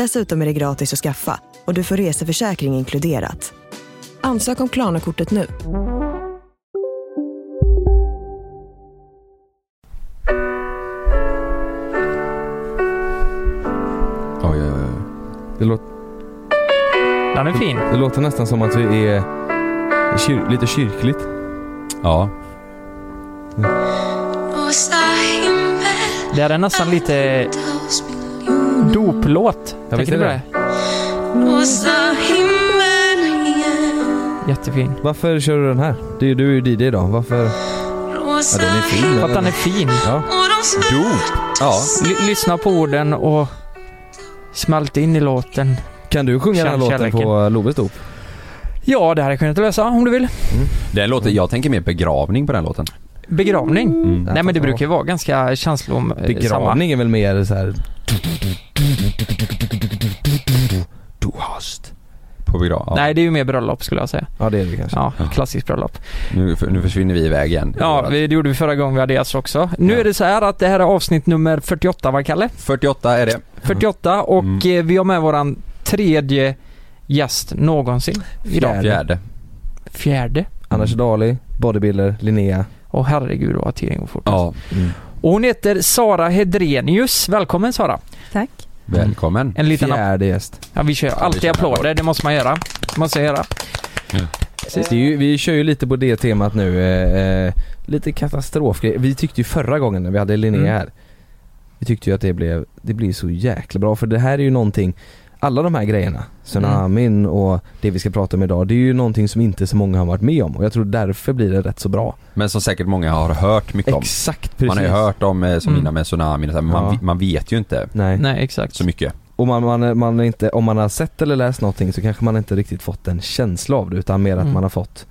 Dessutom är det gratis att skaffa och du får reseförsäkring inkluderat. Ansök om Klarna-kortet nu. Oj, oj, oj. Det, låter, Den är fin. det låter nästan som att vi är kyr, lite kyrkligt. Ja. Det här är nästan lite doplåt. Ja, Tänker du är på det? Jättefin. Varför kör du den här? Du, du är ju DJ idag. Varför? Ja, den är fin. För att den är fin. Ja. Dop. Ja. L- lyssna på orden och smält in i låten. Kan du sjunga den här Känn låten kärleken. på Loves dop? Ja, det här kan jag inte lösa om du vill. Den låter, jag tänker mer begravning på den låten. Begravning? Mm. Nej men det brukar ju vara ganska känslosamma. Begravning är väl mer så här. Du hast. På begrav. Ja. Nej, det är ju mer bröllop skulle jag säga. Ja det är det kanske. Ja, klassiskt bröllop. Nu, nu försvinner vi iväg igen. Ja, vi- det gjorde vi förra gången vi hade gäst också. Nu Ja. är det så här att det här är avsnitt nummer 48 va Kalle? 48 är det. 48 och Mm. eh, vi har med våran tredje gäst någonsin idag. Fjärde. Fjärde. Fjärde. Anders Dali, bodybuilder, Linnea. Och herregud vad tiden går fort. Ja. Och hon heter Sara Hedrenius. Välkommen Sara. Tack. Välkommen. En liten Fjärde gäst. Ja vi kör alltid applåder, det måste man göra. måste jag göra. Precis, det är ju, vi kör ju lite på det temat nu. Eh, eh, lite katastrofgrejer. Vi tyckte ju förra gången när vi hade Linnea Mm. här. Vi tyckte ju att det blev, det blir så jäkla bra för det här är ju någonting alla de här grejerna, tsunamin Mm. och det vi ska prata om idag, det är ju någonting som inte så många har varit med om och jag tror därför blir det rätt så bra. Men som säkert många har hört mycket om. Exakt, precis. Man har ju hört om eh, som Mm. innan med tsunamin och så här, men man, Ja. man vet ju inte Nej. Nej exakt. så mycket. Och man, man, man är inte, om man har sett eller läst någonting så kanske man inte riktigt fått en känsla av det utan mer att Mm. man har fått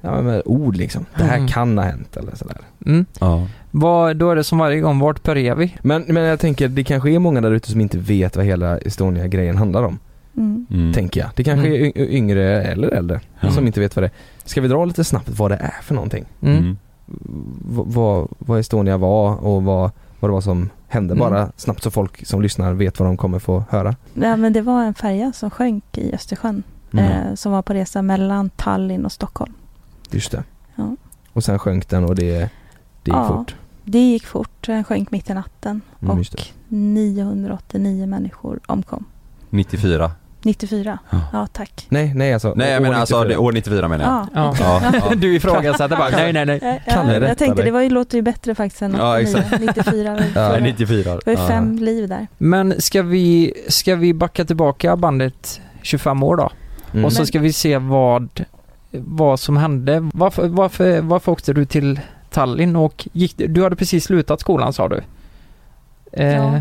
Ja men med ord liksom. Det här Mm. kan ha hänt eller sådär. Mm. Ja. Vad, då är det som varje gång, vart börjar vi? Men, men jag tänker, det kanske är många där ute som inte vet vad hela Estonia-grejen handlar om. Mm. Mm. Tänker jag. Det kanske Mm. är y- yngre eller äldre Ja. som inte vet vad det är. Ska vi dra lite snabbt vad det är för någonting? Mm. Mm. V- vad, vad Estonia var och vad, vad det var som hände. Mm. Bara snabbt så folk som lyssnar vet vad de kommer få höra. Ja, men det var en färja som sjönk i Östersjön. Mm. Eh, som var på resa mellan Tallinn och Stockholm. Just det. Ja. Och sen sjönk den och det, det gick Ja. fort. Det gick fort. Den sjönk mitt i natten. Mm, och det. 989 människor omkom. 94. 94. Ja. Ja, tack. Nej, nej alltså. Nej jag menar alltså 94. det, år 94 menar jag. Ja. Ja. Ja. ja. Du ifrågasätter bara, nej nej nej. Ja, Kalle ja, rättar jag tänkte det var ju, låter ju bättre faktiskt än Ja, 89. exakt. 94. var ju Ja. förra. 94. Det var ju Ja. fem liv där. Men ska vi, ska vi backa tillbaka bandet 25 år då? Mm. Och så ska vi se vad, vad som hände. Varför, varför, varför åkte du till Tallinn och gick, du hade precis slutat skolan sa du? Eh, Ja.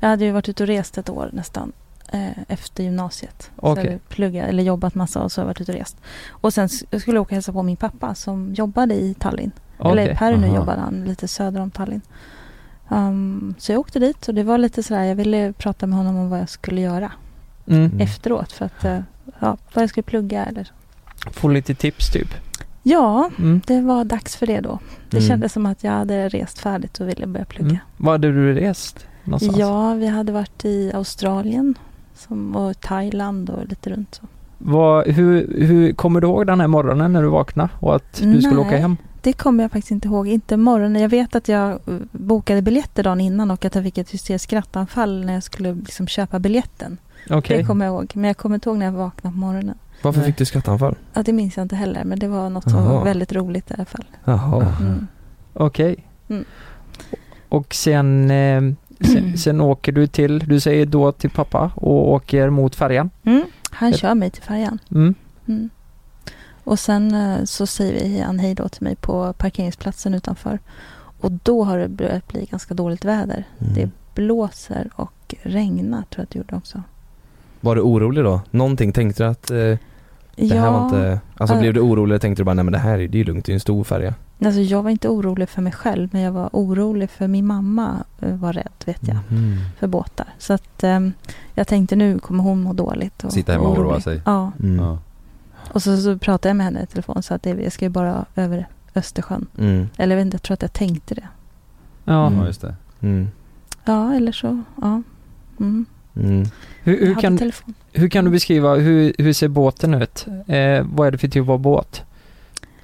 Jag hade ju varit ute och rest ett år nästan eh, efter gymnasiet. Så Okej. jag hade pluggat, eller jobbat massa och så har jag varit ute och rest. Och sen jag skulle jag åka och hälsa på min pappa som jobbade i Tallinn. Eller okej. i Pärnu Aha. jobbade han lite söder om Tallinn. Um, så jag åkte dit och det var lite sådär, jag ville prata med honom om vad jag skulle göra Mm. Efteråt. För att, eh, ja, vad jag skulle plugga eller. Få lite tips typ. Ja, Mm. det var dags för det då. Det Mm. kändes som att jag hade rest färdigt och ville börja plugga. Mm. Var hade du rest någonstans? Ja, vi hade varit i Australien som, och Thailand och lite runt så. Vad, hur, hur, kommer du ihåg den här morgonen när du vaknade och att du skulle Nej. åka hem? Det kommer jag faktiskt inte ihåg. Inte morgonen. Jag vet att jag eh, bokade biljetter dagen innan och att jag fick ett hysteriskt skrattanfall när jag skulle liksom köpa biljetten. Okej. Det kommer jag ihåg. Men jag kommer inte ihåg när jag vaknade på morgonen. Varför Nej. fick du skrattanfall? Ja, det minns jag inte heller. Men det var något som var väldigt roligt i alla fall. Jaha. Mm. Okej. Mm. Och sen, eh, sen, sen åker du till, du säger då till pappa och åker mot färjan. Mm. Han kör mig till färjan. Mm. Mm. Och sen eh, så säger han hej då till mig på parkeringsplatsen utanför. Och då har det börjat bli ganska dåligt väder. Mm. Det blåser och regnar tror jag att det gjorde också. Var du orolig då? Någonting? Tänkte du att eh, det här var inte... Alltså blev du orolig och tänkte du bara nej men det här är, det är ju lugnt, det är ju en stor färja. Alltså jag var inte orolig för mig själv men jag var orolig för min mamma eh, var rädd vet jag. Mhm. För båtar. Så att ehm, jag tänkte nu kommer hon må dåligt. Och Sitta hemma och orolig. oroa sig. Ja. Mm. Ja. Och så, så pratade jag med henne i telefon så att det, jag ska ju bara över Östersjön. Mm. Eller jag vet inte, jag tror att jag tänkte det. Ja. Mm. ja, just det. Mm. Ja, eller så. Ja. Mm. Hur, hur, kan, hur kan du beskriva, hur, hur ser båten ut? Eh, vad är det för typ av båt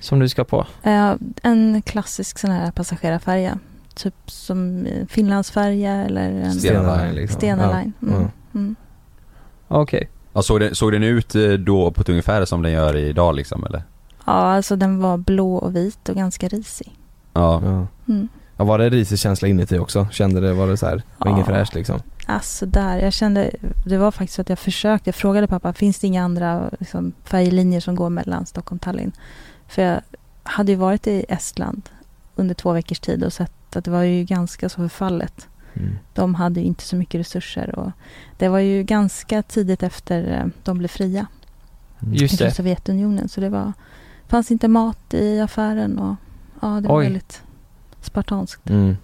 som du ska på? Eh, en klassisk sån här passagerarfärja. Typ som Finlandsfärja eller en Stena Line liksom. Stena Line. Mm. Ja. Mm. Okej. Ja, såg, den, såg den ut eh, då på ett ungefär som den gör idag liksom eller? ja, alltså den var blå och vit och ganska risig. Ja. Ja. Mm. Ja. Var det risig känsla inuti också? Kände det, var det så här, var inget Ja. fräscht liksom? Alltså där, jag kände, det var faktiskt att jag försökte, jag frågade pappa, finns det inga andra liksom, färjelinjer som går mellan Stockholm och Tallinn? För jag hade ju varit i Estland under två veckors tid och sett att det var ju ganska så förfallet. Mm. De hade ju inte så mycket resurser och det var ju ganska tidigt efter eh, de blev fria Just från det. Sovjetunionen. Så det var, fanns inte mat i affären och ja, det var Oj. väldigt spartanskt. Mm.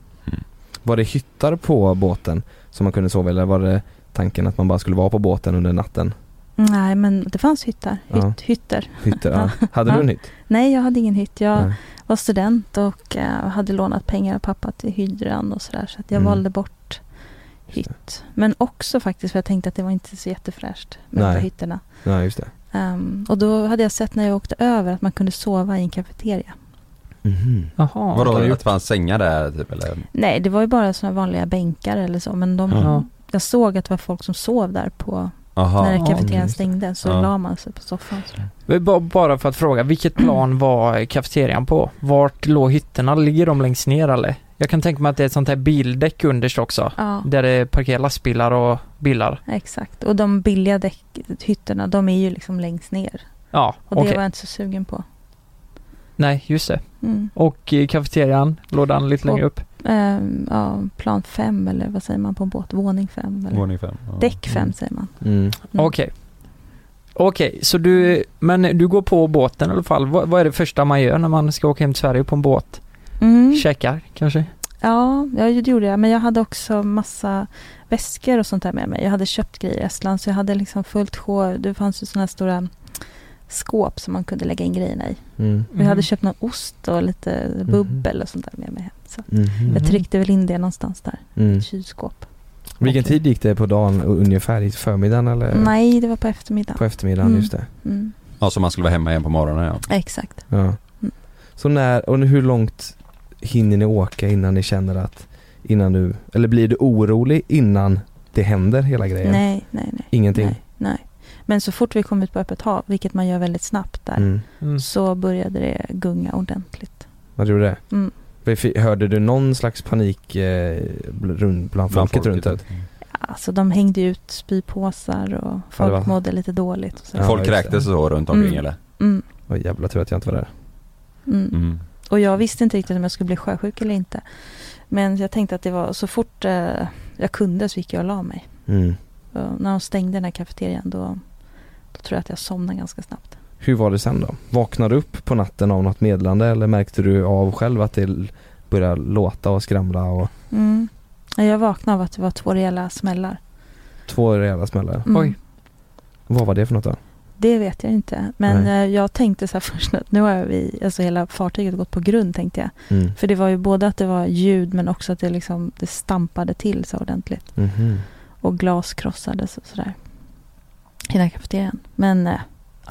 Var det hyttar på båten som man kunde sova eller var det tanken att man bara skulle vara på båten under natten? Nej, men det fanns hyttar. Hytt, Ja. Hytter. Hytter, ja. Hade du en hytt? Nej, jag hade ingen hytt. Jag Nej. var student och eh, hade lånat pengar av pappa till hydran och sådär. Så att jag Mm. valde bort hytt. Men också faktiskt för jag tänkte att det var inte så jättefräscht med de Nej. där hytterna. Ja, just det. Ehm, och då hade jag sett när jag åkte över att man kunde sova i en kafeteria. Jaha. Vadå, att det fanns sängar där typ eller? Nej, det var ju bara såna vanliga bänkar eller så. Men de, Ja. jag såg att det var folk som sov där på Aha. när kafeterian stängde. Så Ja. la man sig på soffan. Bara för att fråga, vilket plan var kafeterian på? Vart låg hytterna? Ligger de längst ner eller? Jag kan tänka mig att det är ett sånt här bildäck underst också. Ja, Där det parkerar lastbilar och bilar. exakt. Och de billiga däck, hytterna, de är ju liksom längst ner. Ja, Och det var jag inte så sugen på. Nej, just det. Mm. Och i kafeterian, låg den lite På- längre upp? Ehm, ja, plan fem eller vad säger man på en båt? Våning fem? Eller? Våning fem. Ja. Däck fem Mm. säger man. Mm. Mm. Okej. Okej, så du, men du går på båten i alla fall. Vad, vad är det första man gör när man ska åka hem till Sverige på en båt? Mm. Käkar kanske? Ja, ja, det gjorde jag. Men jag hade också massa väskor och sånt där med mig. Jag hade köpt grejer i Estland så jag hade liksom fullt sjå. Det fanns ju sådana här stora skåp som man kunde lägga in grejerna i. Mm. Jag hade köpt någon ost och lite Mhm. bubbel och sånt där med mig hem. Så Mhm. jag tryckte väl in det någonstans där. Mm. Ett kylskåp. Vilken tid gick det på dagen ungefär? I förmiddagen eller Nej, det var på eftermiddagen. på eftermiddagen? Mm. Just det. Mm. Ja, så man skulle vara hemma igen på morgonen ja. Exakt. Ja. Mm. Så när, och hur långt hinner ni åka innan ni känner att, innan du, eller blir du orolig innan det händer hela grejen? Nej, nej, nej. Ingenting? Nej, nej. Men så fort vi kom ut på öppet hav, vilket man gör väldigt snabbt där, Mm. Mm. så började det gunga ordentligt. Vad tror du det? Mm. Hörde du någon slags panik eh, bl- runt, bland folket runt det? Alltså de hängde ut spypåsar och Ja, folk var- mådde lite dåligt. Och så. Ja, Folk kräktes och så runt omkring Mm. eller? Mm, Oj jävla tur att jag inte var där. mm. Mm. Och jag visste inte riktigt om jag skulle bli sjösjuk eller inte. Men jag tänkte att det var så fort eh, jag kunde så gick jag och la mig. Mm. Och när de stängde den här kafeterian då, då tror jag att jag somnade ganska snabbt. Hur var det sen då? Vaknade du upp på natten av något meddelande eller märkte du av själv att det började låta och skramla och Mm. Jag vaknade av att det var två rejäla smällar. två rejäla smällar? Mm. Oj. Vad var det för något då? Det vet jag inte. Men Nej. eh, jag tänkte så här först att nu har vi, alltså hela fartyget gått på grund tänkte jag. Mm. För det var ju både att det var ljud men också att det liksom, det stampade till så ordentligt. Mhm. Och glas krossades och sådär. I den här kafeterian. Men eh,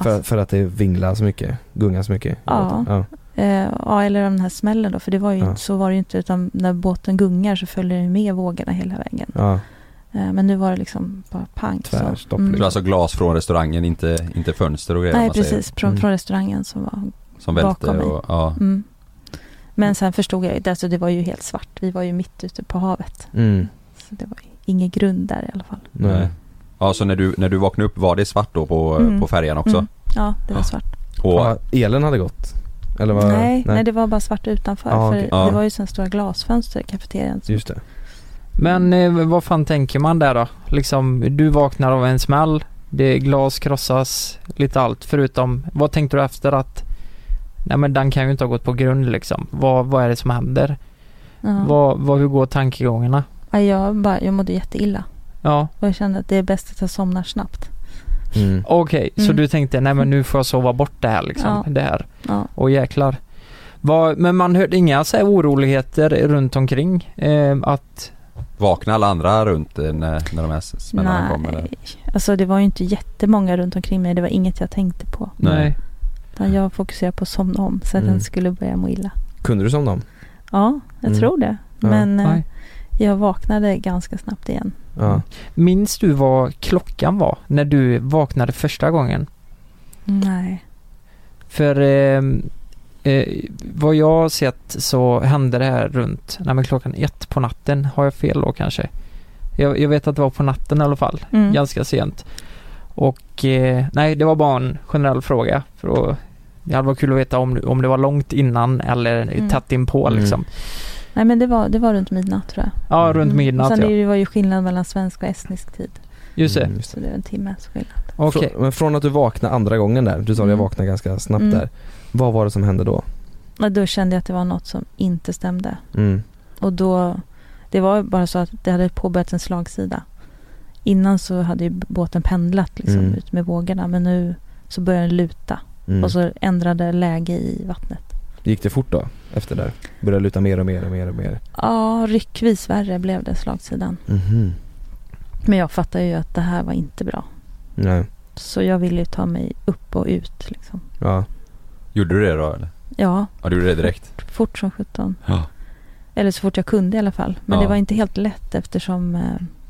För, alltså, för att det vinglar så mycket, gungar så mycket? Ja. ja. eh, ja, eller den här smällen då. För det var ju, Ja. så var det ju inte. Utan när båten gungar så följer den med vågorna hela vägen. Ja, Eh, men nu var det liksom bara pang. Tvärstopp, Mm. Det var alltså glas från restaurangen, inte, inte fönster och grejer Nej, precis. Från, Mm. från restaurangen som var Som välte bakom mig. och, ja. Mm. Men sen förstod jag ju, alltså det var ju helt svart. Vi var ju mitt ute på havet. mm. Så det var ingen grund där i alla fall. Nej. Ja, så när du, när du vaknade upp var det svart då på, Mm. på färjan också? Mm. Ja, det var svart. Och, Ja, elen hade gått? Eller vad? nej, nej. det var bara svart utanför. Ja, för okej. Ja. det var ju sen stora glasfönster i kafeterian. Just det. Men eh, vad fan tänker man där då? Liksom, du vaknar av en smäll, det glas krossas, lite allt förutom, vad tänkte du efter att Nej men den kan ju inte ha gått på grund liksom. Vad, vad är det som händer? Ja. Vad, vad, hur går tankegångarna? Ja, jag, bara, jag mådde jätteilla. Ja, Och jag kände att det är bäst att jag somnar snabbt. Mm. okej. Så Mm. du tänkte, nej men nu får jag sova bort det här liksom. Ja. Det här. Ja. Och jäklar. Vad, men man hörde inga så här oroligheter runt omkring? Eh, att, vaknade alla andra runt eh, när, när de här smällarna kom? Nej, alltså det var ju inte jättemånga runt omkring mig. Det var inget jag tänkte på. nej. Utan jag fokuserade på att somna om så att Mm. den skulle börja må illa. Kunde du somna om? Ja, jag Mm. tror det. Ja. Men eh, Nej. jag vaknade ganska snabbt igen. Ja. Minns du vad klockan var när du vaknade första gången? Nej. För eh, eh, vad jag har sett så hände det här runt, nej men klockan ett på natten. Har jag fel då kanske? Jag, jag vet att det var på natten i alla fall. Mm. Ganska sent. Och eh, nej, det var bara en generell fråga. För att, det hade varit kul att veta om, om det var långt innan eller Mm. tätt inpå Mm. Nej men det var, det var runt midnatt tror jag. Ja, runt Mm. midnatt Och Sen ja. det var ju skillnad mellan svensk och estnisk tid. Just det. Mm, just det. Så det är en timmes skillnad. Okej. Frå- Men från att du vaknade andra gången där, du sa att jag Mm. vaknade ganska snabbt Mm. där. Vad var det som hände då? Och då kände jag att det var något som inte stämde. Mm. Och då, det var bara så att det hade påbörjats en slagsida. Innan så hade ju båten pendlat liksom Mm. ut med vågorna. Men nu så började den luta. Mm. Och så ändrade läge i vattnet. Gick det fort då? Efter där? Började luta mer och mer och mer och mer? Ja, ryckvis värre blev det slagsidan. Mhm. Men jag fattade ju att det här var inte bra. Nej. Så jag ville ju ta mig upp och ut liksom. Ja. Gjorde du det då eller? Ja, Ja, du gjorde det direkt? fort som sjutton. Ja. Eller så fort jag kunde i alla fall. Men Ja. det var inte helt lätt eftersom eh,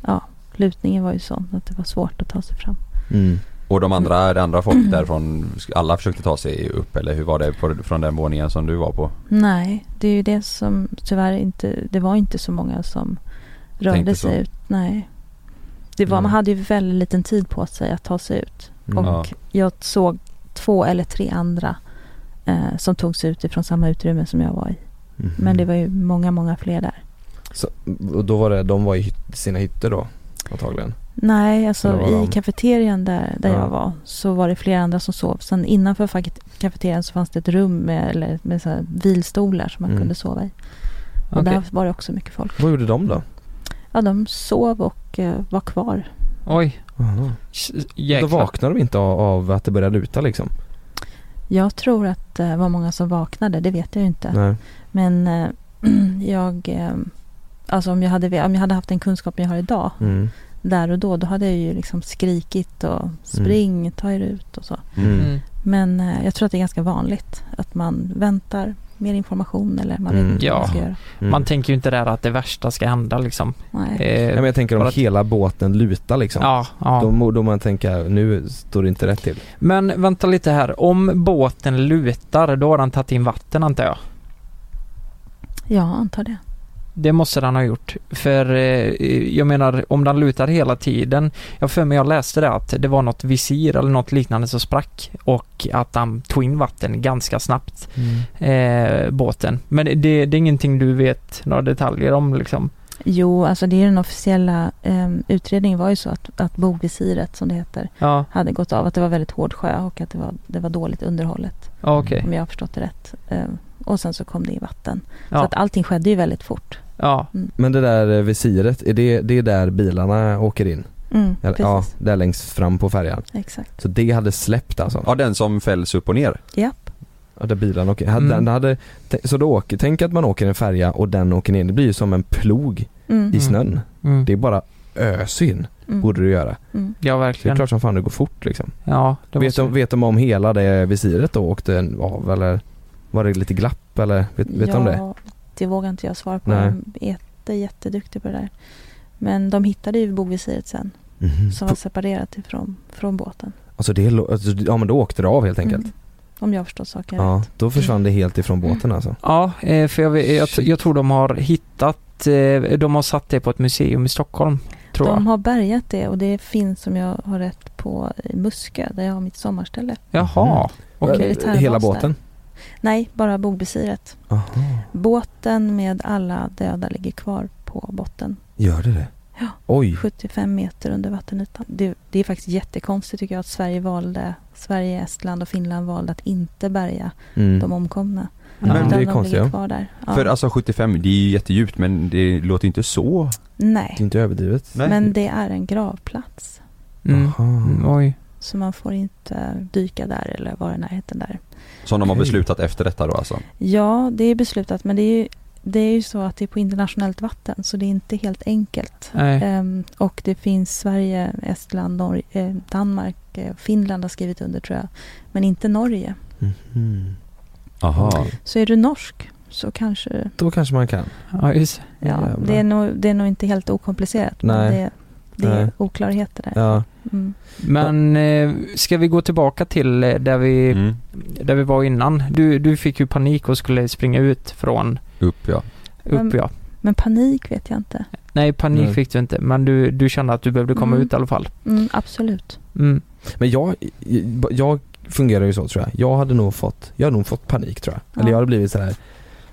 ja, lutningen var ju sån att det var svårt att ta sig fram. Mm. Och de andra, det andra folk därifrån, alla försökte ta sig upp eller hur var det på, från den våningen som du var på? Nej, det är ju det som tyvärr inte, det var inte så många som rörde sig ut. Nej. Det var, Mm. Man hade ju väldigt liten tid på sig att ta sig ut. Mm. Och jag såg två eller tre andra eh, som tog sig ut ifrån samma utrymme som jag var i. Mhm. Men det var ju många, många fler där. Så, och då var det, de var i sina hytter då? Antagligen? Nej, alltså i kafeterian där, där Ja. jag var så var det flera andra som sov. Sen innanför facket- kafeterian så fanns det ett rum med, eller, med så här vilstolar som man Mm. kunde sova i. Och Okej. där var det också mycket folk. Vad gjorde de då? Ja, de sov och eh, var kvar. Oj. Aha. S- Då Jäklar. vaknade de inte av, av att det började luta liksom? Jag tror att det var många som vaknade, det vet jag ju inte. Nej. Men eh, jag, eh, alltså om jag, hade, om jag hade haft den kunskapen jag har idag, Mm. Där och då, då hade jag ju liksom skrikit och spring, ta er ut och så. Mm. Mm. Men eh, jag tror att det är ganska vanligt att man väntar mer information eller man Mm. vet inte vad man Ja. ska göra. Mm. Man tänker ju inte där att det värsta ska hända liksom. Nej. Eh, Nej, men jag tänker om att- hela båten lutar liksom. Ja, ja. Då, då man tänka, nu står det inte rätt till. Men vänta lite här. Om båten lutar, då har den tagit in vatten antar jag? Ja, antar det. Det måste den ha gjort. För eh, jag menar, om den lutar hela tiden. Jag för mig jag läste det att det var något visir eller något liknande som sprack och att den tog in vatten ganska snabbt, eh, båten. Men det, det är ingenting du vet några detaljer om liksom? Jo, alltså det är den officiella eh, utredningen var ju så att, att bogvisiret, som det heter, Ja, hade gått av. Att det var väldigt hård sjö och att det var, det var dåligt underhållet. okej. Om jag har förstått det rätt. Eh, och sen så kom det i vatten. Så Ja, att allting skedde ju väldigt fort. Ja, Men det där eh, visiret, är det, det är där bilarna åker in? Mm, ja, där längst fram på färjan. Exakt. Så det hade släppt alltså? Ja, den som fälls upp och ner. Japp. Ja, där bilarna åker. Mm. den hade, så då åker, tänk att man åker en färja och den åker ner, det blir ju som en plog Mm. i Mm. snön. mm. Det är bara ös in, Mm. borde du göra. Mm. ja Så det är verkligen. klart som fan det går fort liksom. Ja, det Vet de, vet de om hela det visiret då åkte av eller var det lite glapp eller vet, vet ja, de det? Det vågar inte jag svara på. Nej. De är jätte, jätteduktiga på det där. Men de hittade ju bogvisiret sen, Mhm. som var separerat ifrån från båten. Alltså det alltså, ja men då åkte det av helt enkelt. Mm. Om jag förstått saken Ja, rätt. då försvann det helt ifrån båten alltså. Ja, eh, för jag, jag, jag tror de har hittat eh, de har satt det på ett museum i Stockholm, tror De jag. har bärgat det och det finns som jag har rätt på Muskö där jag har mitt sommarställe. Jaha, okej. Militärbas Hela där. Nej, bara bogvisiret. Båten med alla döda ligger kvar på botten. Gör det det? Ja. Oj. 75 meter under vattenytan. Det, det är faktiskt jättekonstigt tycker jag att Sverige valde, Sverige, Estland och Finland valde att inte bärga Mm. de omkomna. Men Utan det är de konstigt ja. kvar där. Ja. För alltså 75, det är ju jättedjupt men det låter inte så. Nej, Det är inte överdrivet. Nej. men det är en gravplats. Mm. Aha. Mm, Oj. Så man får inte dyka där eller vara i närheten där. Som de har beslutat efter detta då alltså? Ja, det är beslutat men det är ju, det är ju så att det är på internationellt vatten så det är inte helt enkelt. Ehm, och det finns Sverige, Estland, Norge, eh, Danmark, eh, Finland har skrivit under tror jag. Men inte Norge. Mhm. Aha. Så är du norsk så kanske, Då kanske man kan. Ja, just ja, det är, nog, det är nog inte helt okomplicerat. Nej. Men det, det är Nej. oklarheter där. Ja. Mm. Men eh, ska vi gå tillbaka till eh, där vi, Mm. där vi var innan? Du, du fick ju panik och skulle springa ut från Upp ja. upp Men- ja. Men panik vet jag inte. Nej, panik Nej. fick du inte, men du, du kände att du behövde komma Mm. ut i alla fall. Mm, absolut. Mm. Men jag, jag fungerar ju så tror jag. Jag hade nog fått, jag hade nog fått panik tror jag. Ja. Eller jag hade blivit så här.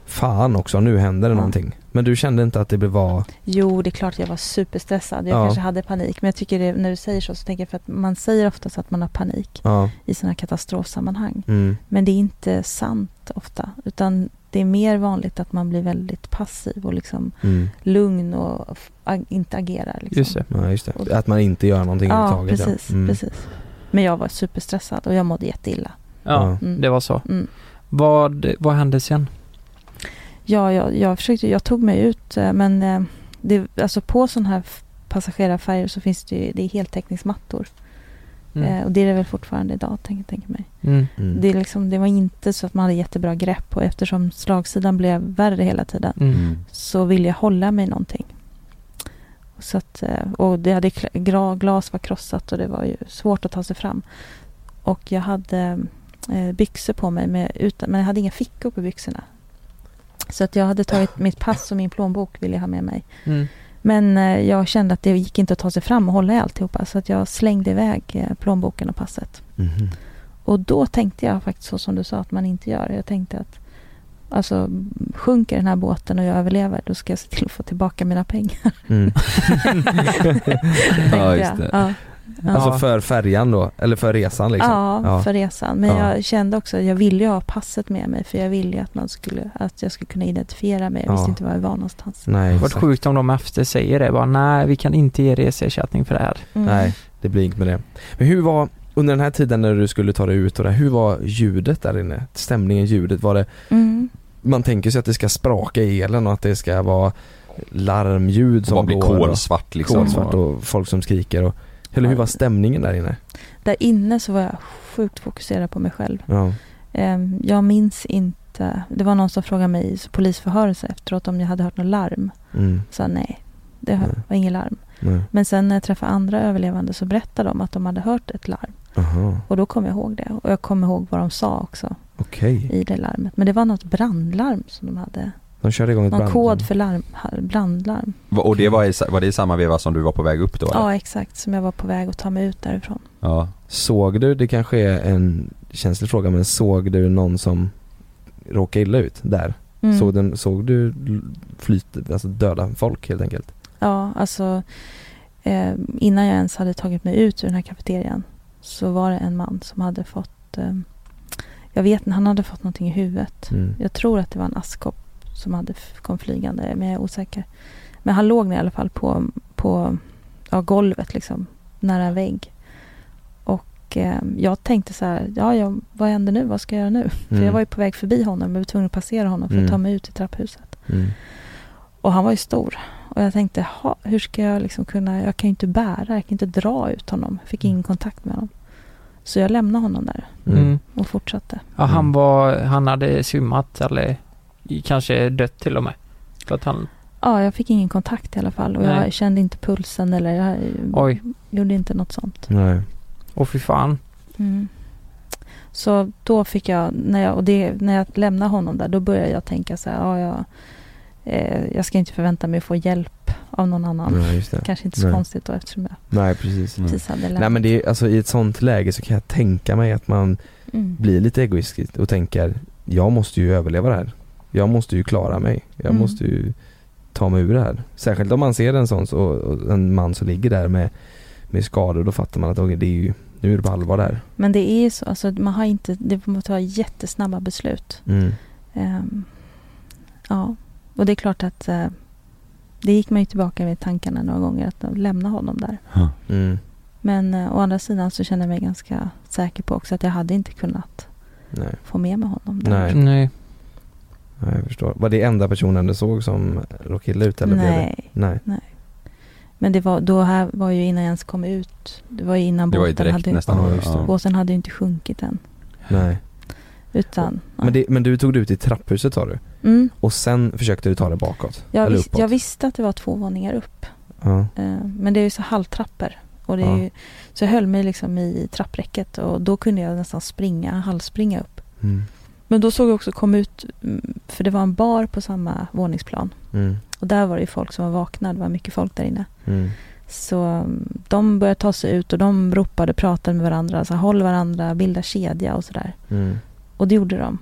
Fan också, nu händer det Ja. någonting. Men du kände inte att det var, Jo, det är klart jag var superstressad. Jag Ja. kanske hade panik. Men jag tycker det, när du säger så, så tänker jag för att man säger oftast att man har panik ja. i sådana katastrofsammanhang. Mm. Men det är inte sant ofta. Utan det är mer vanligt att man blir väldigt passiv och liksom Mm. lugn och ag- inte agerar. Liksom. Just det. Ja, just det. Att man inte gör någonting Ja, överhuvudtaget. precis, ja. Mm. precis. Men jag var superstressad och jag mådde jätteilla. Ja, Mm. det var så. Mm. Vad, vad hände sen? Ja, jag, jag försökte, jag tog mig ut eh, men eh, det, alltså på sådana här passagerarfärjor så finns det ju, det är heltäckningsmattor. Mm. Eh, och det är det väl fortfarande idag, tänker tänker mig. Mm. Mm. Det, är liksom, det var inte så att man hade jättebra grepp och eftersom slagsidan blev värre hela tiden Mm. så ville jag hålla mig någonting. Så att, och det hade, glas var krossat och det var ju svårt att ta sig fram. Och jag hade byxor på mig med, utan, men jag hade inga fickor på byxorna. Så att jag hade tagit mitt pass och min plånbok ville jag ha med mig. Mm. Men eh, jag kände att det gick inte att ta sig fram och hålla i alltihopa så att jag slängde iväg eh, plånboken och passet. Mhm. Och då tänkte jag faktiskt så som du sa att man inte gör. Jag tänkte att alltså sjunker den här båten och jag överlever då ska jag se till att få tillbaka mina pengar. Mm. Ja, just det. Ja. Ja. Alltså för färjan då, eller för resan liksom? Ja, Ja. för resan. Men Ja. jag kände också att jag ville ju ha passet med mig för jag ville ju att, man skulle, att jag skulle kunna identifiera mig. Jag visste Ja. inte var jag var någonstans. Nej, Det var exakt. sjukt om de efter säger det bara, nej vi kan inte ge reseersättning för det här. Mm. Nej, det blir inget med det. Men hur var, under den här tiden när du skulle ta dig ut och det, hur var ljudet där inne? Stämningen, ljudet, var det, Mm. man tänker sig att det ska spraka i elen och att det ska vara larmljud som går och- kolsvart liksom. kolsvart och folk som skriker och, eller hur var stämningen där inne? Där inne så var jag sjukt fokuserad på mig själv. Ja, Ehm, Jag minns inte. Det var någon som frågade mig i polisförhöret efteråt om jag hade hört något larm. mm, sa nej, det Nej. var inget larm. nej, Men sen när jag träffade andra överlevande så berättade de att de hade hört ett larm. aha, Och då kom jag ihåg det. Och jag kom ihåg vad de sa också okej. i det larmet. Men det var något brandlarm som de hade. De körde igång ett Någon brand. kod för larm, brandlarm. Och det var i, var det i samma veva som du var på väg upp då? eller? Ja, exakt. Som jag var på väg att ta mig ut därifrån. ja. Såg du, det kanske är en känslig fråga, men såg du någon som råkade illa ut där? Mm. Såg, den, såg du flyt, alltså döda folk helt enkelt? Ja, alltså eh, innan jag ens hade tagit mig ut ur den här kafeterian så var det en man som hade fått, eh, jag vet inte, han hade fått någonting i huvudet. Mm. Jag tror att det var en askkopp som hade kom flygande, men jag är osäker. Men han låg ner i alla fall på, på ja, golvet liksom, nära en vägg. Och eh, jag tänkte så här, ja, ja, vad händer nu? Vad ska jag göra nu? För Mm. jag var ju på väg förbi honom, jag var tvungen att passera honom för att Mm. ta mig ut i trapphuset. Mm. Och han var ju stor. Och jag tänkte, "Ha, hur ska jag liksom kunna, jag kan ju inte bära, jag kan inte dra ut honom. Jag fick ingen kontakt med honom. Så jag lämnade honom där Mm. Mm. och fortsatte. Ja, han Mm. var, han hade svimmat eller kanske dött till och med. För att han, Ja, jag fick ingen kontakt i alla fall och Nej. jag kände inte pulsen eller jag oj, gjorde inte något sånt. Nej. och fy fan. Mm. Så då fick jag, när jag, och det, när jag lämnade honom där, då började jag tänka så här, ja, jag, eh, jag ska inte förvänta mig att få hjälp av någon annan. Nej, just det. Kanske inte så Nej. konstigt då eftersom jag Nej precis. Precis hade lämnat. Nej men det är, alltså i ett sånt läge så kan jag tänka mig att man mm. blir lite egoistisk och tänker jag måste ju överleva det här. Jag måste ju klara mig. Jag Mm. måste ju ta mig ur det här. Särskilt om man ser en sån så, och en man som ligger där med, med skador då fattar man att okej, det är ju, nu är det på allvar där. Men det är ju så, alltså man har inte, det måste vara jättesnabba beslut. Mm. Ehm, ja, och det är klart att eh, det gick man ju tillbaka med tankarna några gånger att lämna honom där. Mm. Men eh, å andra sidan så känner jag mig ganska säker på också att jag hade inte kunnat Nej. få med mig honom där. Nej. Nej. Nej, jag förstår. Var det enda personen du såg som råkade illa ut eller blev det? Nej. Nej. Men det var, då här var ju innan jag ens kom ut. Det var ju innan Det var ju båten hade, nästan. Ja, det. Ja. båten hade ju inte sjunkit än. Nej. Utan, Men, det, men du tog dig ut i trapphuset sa du? mm, Och sen försökte du ta dig bakåt? jag, eller vis, jag visste att det var två våningar upp. Ja. Eh, men det är ju så halvtrappor. Och det är Ja. ju, så jag höll mig liksom i trappräcket och då kunde jag nästan springa, halvspringa upp. Mm. Men då såg jag också kom ut, mm, för det var en bar på samma våningsplan. Mm. Och där var det ju folk som var vakna, det var mycket folk där inne. Mm. Så mm, de började ta sig ut och de ropade, pratade med varandra, så håll varandra, bilda kedja och sådär. Mm. Och det gjorde de.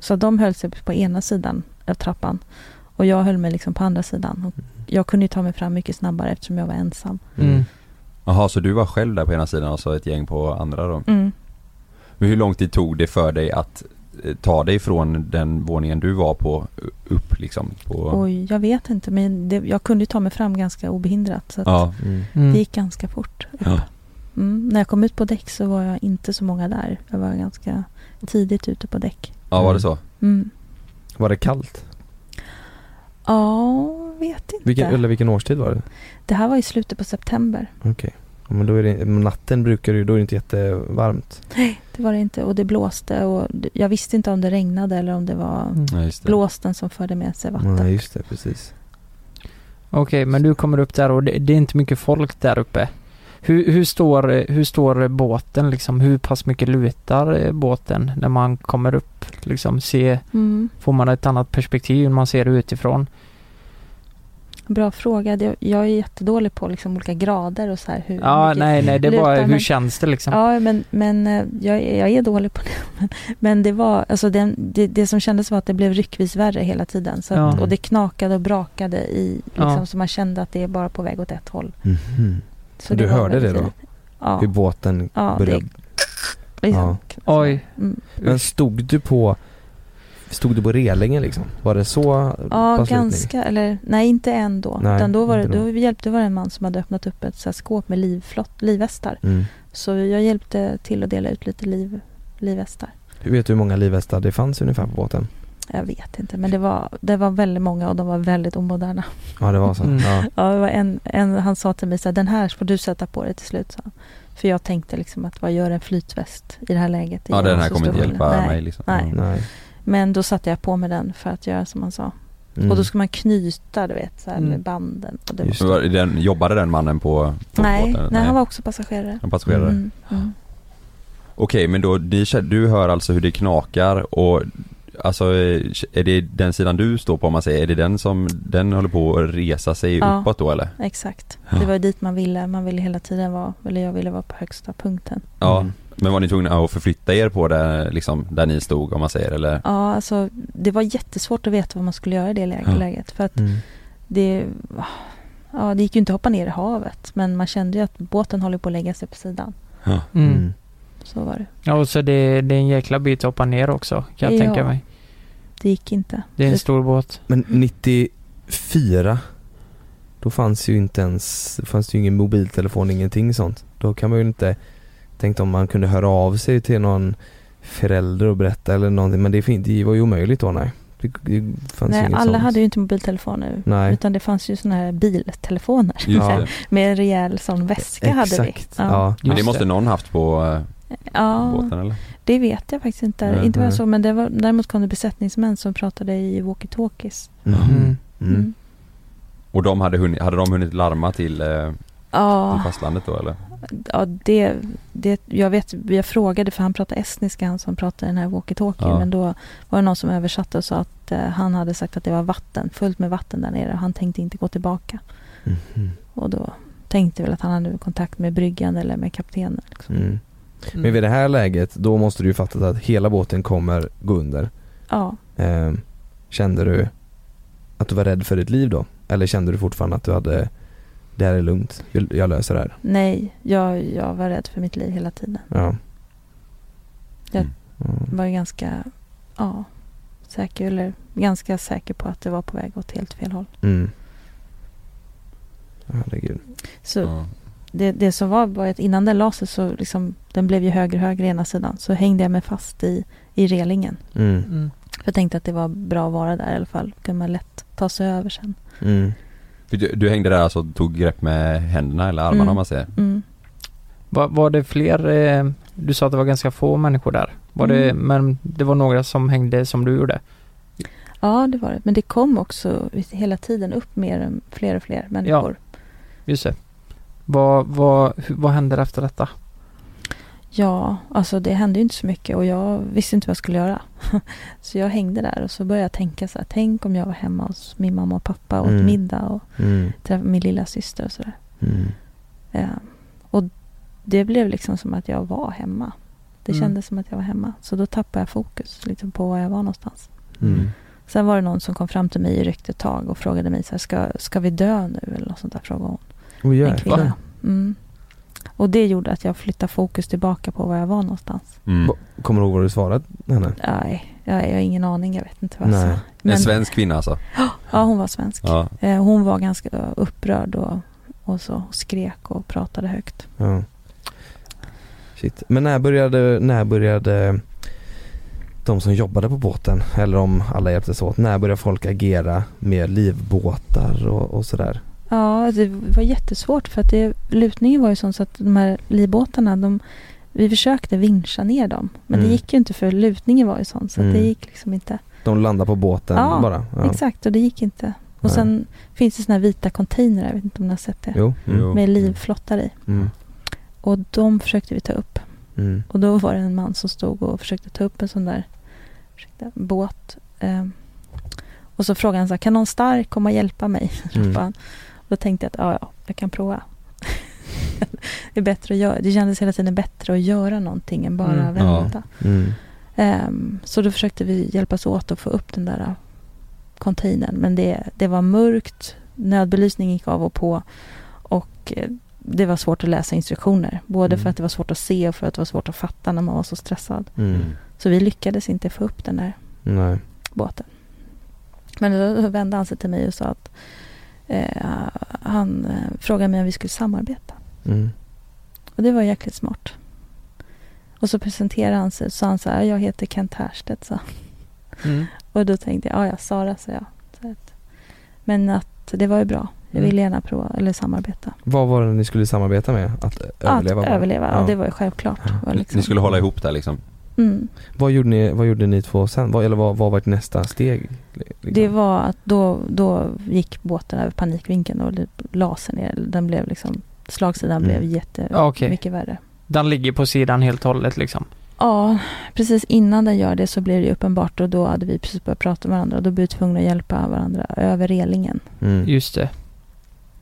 Så de höll sig på ena sidan av trappan. Och jag höll mig liksom på andra sidan. Och jag kunde ju ta mig fram mycket snabbare eftersom jag var ensam. Mm. Jaha, så du var själv där på ena sidan och så ett gäng på andra då? Mm. Men hur lång tid tog det för dig att ta dig från den våningen du var på upp liksom? På... Oj, jag vet inte. Men det, jag kunde ta mig fram ganska obehindrat. Så att Ja, Mm. Mm. det gick ganska fort. upp. Ja. Mm. När jag kom ut på däck så var jag inte så många där. Jag var ganska tidigt ute på däck. ja var det så? Mm. Var det kallt? Ja, vet inte. Vilken, eller vilken årstid var det? Det här var i slutet på september. Okej. Ja, Men då är det, natten brukar det ju, då är det inte jättevarmt. Nej, det var det inte. Och det blåste. Och jag visste inte om det regnade eller om det var Mm. Ja, blåsten som förde med sig vatten. Nej just det, precis. Okej, men du kommer upp där och det, det är inte mycket folk där uppe. Hur, hur, står, hur står båten liksom? Hur pass mycket lutar eh, båten när man kommer upp? Liksom, se, Mm. får man ett annat perspektiv när man ser det utifrån? Bra fråga. Det- Jag är jättedålig på liksom olika grader och så här. Hur Ja, mycket nej, nej, det lutar, hur men- känns det liksom? Ja, men, men eh, jag, är- jag är dålig på det. Men, men det var, alltså den, det, det som kändes var att det blev ryckvis värre hela tiden. Så att, Ja. Och det knakade och brakade i, liksom, Ja. så man kände att det är bara på väg åt ett håll. Mhm. Så Du var hörde det då? tidigt. Ja. Hur båten Ja, började... det- liksom. Oj. Mm. Men stod du på Stod du på relingen liksom? Var det så Ja, ganska. Eller nej, inte än då. Nej, utan då var det, då. då hjälpte var det en man som hade öppnat upp ett så här skåp med livflott, livvästar. Mm. Så jag hjälpte till att dela ut lite liv, livvästar. Hur vet du hur många livvästar det fanns ungefär på båten? Jag vet inte, men det var, det var väldigt många och de var väldigt omoderna. Ja det var så. Mm. Ja. Ja, det var en, en, han sa till mig så här, den här får du sätta på dig till slut. Så. För jag tänkte liksom att vad gör en flytväst i det här läget? Det Ja den här kommer inte hjälpa skillnad. mig Nej. liksom. Nej. Nej. Men då satte jag på mig den för att göra som han sa. Mm. Och då ska man knyta, du vet, så här Mm. med banden. Och det Just var det den, jobbade den mannen på, på nej, båten? nej, han var också passagerare. En passagerare? Mm, mm. Okej men då, känner- du hör alltså hur det knakar och Alltså är det den sidan du står på om man säger, är det den som, den håller på att resa sig Ja. uppåt då eller? Exakt. Det var ju dit man ville. Man ville hela tiden vara, eller jag ville vara på högsta punkten. Ja, Mm. Men var ni tvungna att förflytta er på det liksom, där ni stod om man säger eller? Ja, alltså det var jättesvårt att veta vad man skulle göra i det lä- Ja. läget. För att Mm. det, ja, det gick ju inte att hoppa ner i havet. Men man kände ju att båten håller på att lägga sig på sidan. Mm. Mm. Så var det. Ja, och så det, det är en jäkla bit att hoppa ner också, kan jag Ja. tänka mig. Det gick inte. Det är en Det- stor båt. Men 94 Då fanns ju inte ens, då fanns det ju ingen mobiltelefon, ingenting sånt. Då kan man ju inte Tänkte om man kunde höra av sig till någon förälder och berätta eller någonting men det, det var ju omöjligt då nej. Det, det Nej, inget alla sånt. hade ju inte mobiltelefoner. Nej. Utan det fanns ju sådana här biltelefoner. Ja. Med en rejäl sån väska hade vi. Exakt. Ja. Men det måste det. någon haft på eh, ja båten eller? det vet jag faktiskt inte. Nej, inte vad jag såg, men det var, däremot kom det besättningsmän som pratade i walkie-talkies. Mhm. Mm. Mm. Och de hade hunnit, hade de hunnit larma till, eh, Ja, till fastlandet då eller? Ja, det, det, jag vet, jag frågade för han pratade estniska, han som pratade den här walkie-talkie. Ja. Men då var det någon som översatte och sa att eh, han hade sagt att det var vatten, fullt med vatten där nere. och Han tänkte inte gå tillbaka. Mhm. Och då tänkte väl att han hade kontakt med bryggan eller med kaptenen. Liksom. Mm. Men vid det här läget, då måste du ju fattat att hela båten kommer gå under. Ja, Eh, kände du att du var rädd för ditt liv då? Eller kände du fortfarande att du hade, det här är lugnt, jag, jag löser det här? nej, jag, jag var rädd för mitt liv hela tiden. Ja. Jag Mm. var ju ganska, ja, säker, eller ganska säker på att det var på väg åt helt fel håll. Mm. Herregud. Så Ja. det, det som var, var att innan den la sig så liksom, den blev ju högre och högre ena sidan. Så hängde jag mig fast i, i relingen. Mm. Mm. För jag tänkte att det var bra att vara där i alla fall. kunde man lätt ta sig över sen. Mm. För Du, du hängde där alltså och tog grepp med händerna eller armarna Mm. om man säger? Mm. Var, var det fler, eh, du sa att det var ganska få människor där. Var det, Mm. men det var några som hängde som du gjorde? Ja, det var det. Men det kom också hela tiden upp mer, fler och fler människor. Just det. Vad, vad, vad hände efter detta? Ja, alltså det hände ju inte så mycket och jag visste inte vad jag skulle göra. så jag hängde där och så började jag tänka så här, tänk om jag var hemma hos min mamma och pappa och åt Mm. middag och Mm. träffade min lilla syster och sådär. Mm. Eh, och det blev liksom som att jag var hemma. Det Mm. kändes som att jag var hemma. Så då tappade jag fokus liksom på var jag var någonstans. Mm. Sen var det någon som kom fram till mig i ryckte tag och frågade mig så här, ska, ska vi dö nu? Eller något sånt där frågade hon. Oh, En jäklar. kvinna. Mm. Och det gjorde att jag flyttade fokus tillbaka på var jag var någonstans. Mm. Kommer du ihåg vad du svarade henne? Nej, jag, jag har ingen aning. Jag vet inte vad jag Nej. sa. En Men, svensk kvinna alltså? ja, hon var svensk. Ja. Eh, hon var ganska upprörd och, och så skrek och pratade högt. Ja. Shit. Men när började, när började de som jobbade på båten, eller om alla hjälptes åt, när började folk agera med livbåtar och, och sådär? Ja, det var jättesvårt för att det, lutningen var ju sån så att de här livbåtarna, de, vi försökte vincha ner dem. Men Mm. det gick ju inte för lutningen var ju sån så att det Mm. gick liksom inte. De landade på båten Ja, bara? Exakt, och det gick inte. Och Nej. sen finns det såna här vita containrar, jag vet inte om ni har sett det. Jo. Mm. Jo. Med livflottar i. Mm. Och de försökte vi ta upp. Mm. Och då var det en man som stod och försökte ta upp en sån där ursäkta, båt. Ehm, och så frågade han så här, kan någon stark komma och hjälpa mig? Mm. Då tänkte jag att ja, ja, jag kan prova. det, är bättre att göra, det kändes hela tiden bättre att göra någonting än bara Mm, ja. vänta. Mm. Ehm, så då försökte vi hjälpas åt att få upp den där uh, containern. Men det, det var mörkt, nödbelysning gick av och på. Och eh, det var svårt att läsa instruktioner. Både Mm. för att det var svårt att se och för att det var svårt att fatta när man var så stressad. Mm. Så vi lyckades inte få upp den där Nej. båten. Men då vände han sig till mig och sa att eh, han eh, frågade mig om vi skulle samarbeta. Mm. Och det var jäkligt smart. Och så presenterade han sig och sa han så här, jag heter Kent Härstedt. Så. Mm. Och då tänkte jag, ja, ja Sara, sa jag. Så att, men att det var ju bra. Jag Mm. ville gärna prova, eller samarbeta. Vad var det ni skulle samarbeta med? Att överleva? att bara? överleva, Ja. det var ju självklart. Ja. Liksom, Ni skulle hålla ihop där liksom? Mm. Vad gjorde ni, vad gjorde ni två sen? Vad, eller vad, vad var ert nästa steg? Liksom? Det var att då, då gick båten över panikvinkeln och det la sig ner. Den blev liksom, slagsidan Mm. blev jätte, Ja, okej. mycket värre. Den ligger på sidan helt och hållet liksom. Ja, precis innan den gör det så blev det uppenbart och då hade vi precis börjat prata med varandra och då blev vi tvungna att hjälpa varandra över relingen. Mm. Just det.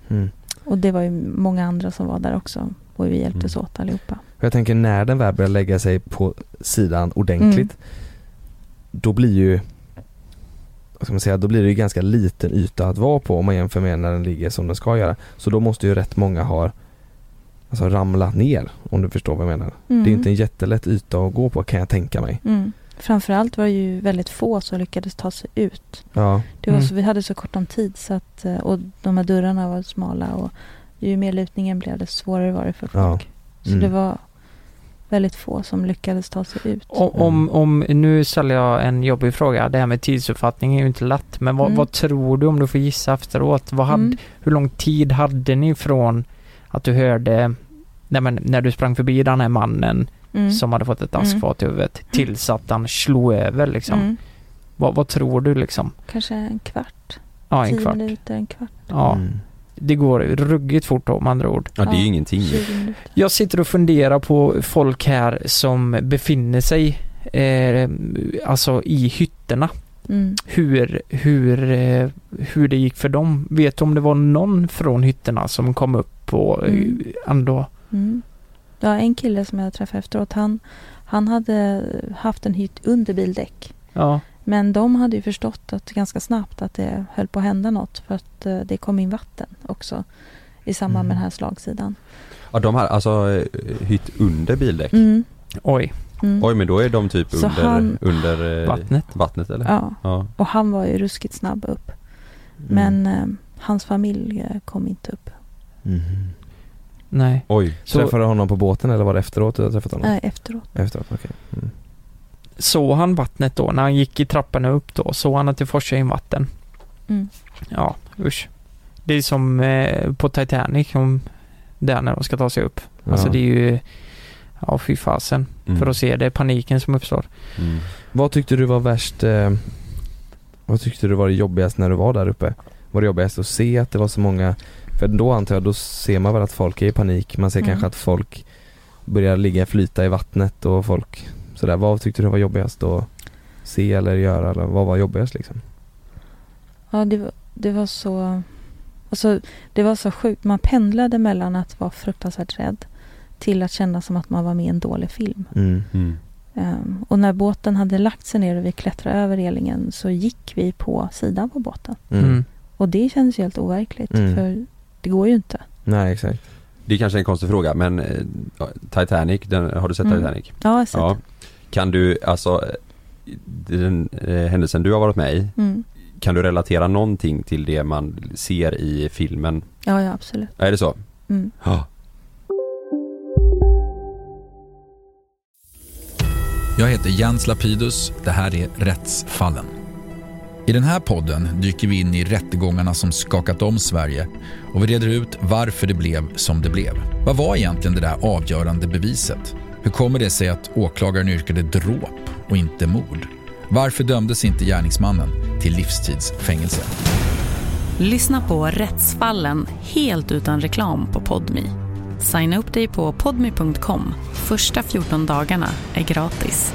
Mm. Och det var ju många andra som var där också och vi hjälptes Mm. åt allihopa. Jag tänker när den väl börjar lägga sig på sidan ordentligt Mm. Då blir ju vad ska man säga, då blir det ju ganska liten yta att vara på om man jämför med när den ligger som den ska göra. Så då måste ju rätt många ha alltså ramlat ner om du förstår vad jag menar. Mm. Det är inte en jättelätt yta att gå på kan jag tänka mig. Mm. Framförallt var det ju väldigt få som lyckades ta sig ut. Ja, Det var Mm. så, vi hade så kort om tid så att, eh, och de här dörrarna var smala och ju mer lutningen blev det svårare var det för folk. Ja. Så Mm. det var väldigt få som lyckades ta sig ut. Om, om, om, nu ställer jag en jobbig fråga. Det här med tidsuppfattning är ju inte lätt. Men vad, Mm. vad tror du om du får gissa efteråt? Vad hade, Mm. Hur lång tid hade ni från att du hörde nej men, när du sprang förbi den här mannen Mm. som hade fått ett askfat i huvudet tills att han slog över liksom? Mm. Vad, vad tror du liksom? Kanske en kvart. Ja, en tio kvart. minuter, en kvart. Ja. Det går ruggigt fort med andra ord. Ja, det är ju ingenting. 20 minuter. Jag sitter och funderar på folk här som befinner sig eh, alltså i hytterna. Mm. Hur, hur, eh, hur det gick för dem. Vet du om det var någon från hytterna som kom upp och eh, Mm. ändå... Mm. Ja, en kille som jag träffade efteråt, han, han hade haft en hytt under bildäck. Ja, Men de hade ju förstått att ganska snabbt att det höll på att hända något för att eh, det kom in vatten också i samband med Mm. den här slagsidan. Ja, de har alltså eh, hytt under bildäck. Mm. oj. Mm. Oj, men då är de typ Så under, han- under eh, Vattnet. vattnet eller? Ja, Ja. och han var ju ruskigt snabb upp. Mm. Men eh, hans familj kom inte upp. Mhm. Nej. Oj. Så, Träffade du honom på båten eller var det efteråt du hade träffat honom? Nej, efteråt. Efteråt, okej. Mm. Såg han vattnet då när han gick i trapporna upp då? Såg han att det forsade in vatten? Mm. Ja, usch. Det är som eh, på Titanic, om där när de ska ta sig upp. Alltså Ja. det är ju, ja fy fasen. Mm. För att se det, paniken som uppstår. Mm. Vad tyckte du var värst, eh, vad tyckte du var det jobbigast när du var där uppe? Var det jobbigast att se att det var så många, för då antar jag, då ser man väl att folk är i panik, man ser Mm. kanske att folk börjar ligga, flyta i vattnet och folk sådär. Vad tyckte du var jobbigast att se eller göra eller vad var jobbigast liksom? Ja, det var, det var så... Alltså, det var så sjukt. Man pendlade mellan att vara fruktansvärt rädd till att känna som att man var med i en dålig film. Mm. Mm. Ehm, och när båten hade lagt sig ner och vi klättrade över relingen så gick vi på sidan på båten. Mm. Mm. Och det kändes ju helt overkligt Mm. för det går ju inte. Nej exakt. Det är kanske är en konstig fråga men eh, Titanic, den, har du sett Mm. Titanic? Ja, jag har sett Ja. Kan du, alltså den eh, händelsen du har varit med i. Mm. kan du relatera någonting till det man ser i filmen? Ja, ja, absolut. Är det så? Mm. Ja. Jag heter Jens Lapidus. Det här är Rättsfallen. I den här podden dyker vi in i rättegångarna som skakat om Sverige och vi reder ut varför det blev som det blev. Vad var egentligen det där avgörande beviset? Hur kommer det sig att åklagaren yrkade dråp och inte mord? Varför dömdes inte gärningsmannen till livstidsfängelse? Lyssna på Rättsfallen helt utan reklam på Podmi. Signa upp dig på podmi.com. Första 14 dagarna är gratis.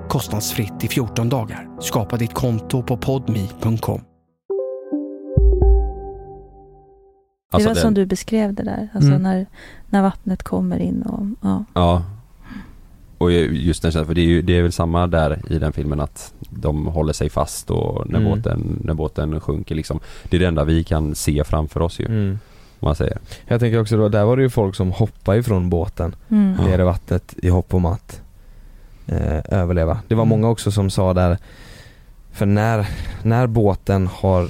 kostnadsfritt i 14 dagar. Skapa ditt konto på podmi.com. Det Alltså var den- som du beskrev det där. Alltså Mm. när, när vattnet kommer in och ja. Ja. Och just den för det är ju det är väl samma där i den filmen att de håller sig fast och när, Mm. båten, när båten sjunker liksom. Det är det enda vi kan se framför oss ju, Mm. om man säger. Jag tänker också då, där var det ju folk som hoppade ifrån båten Mm. Ner i vattnet i hopp om att överleva. Det var Mm. många också som sa där, för när, när båten har,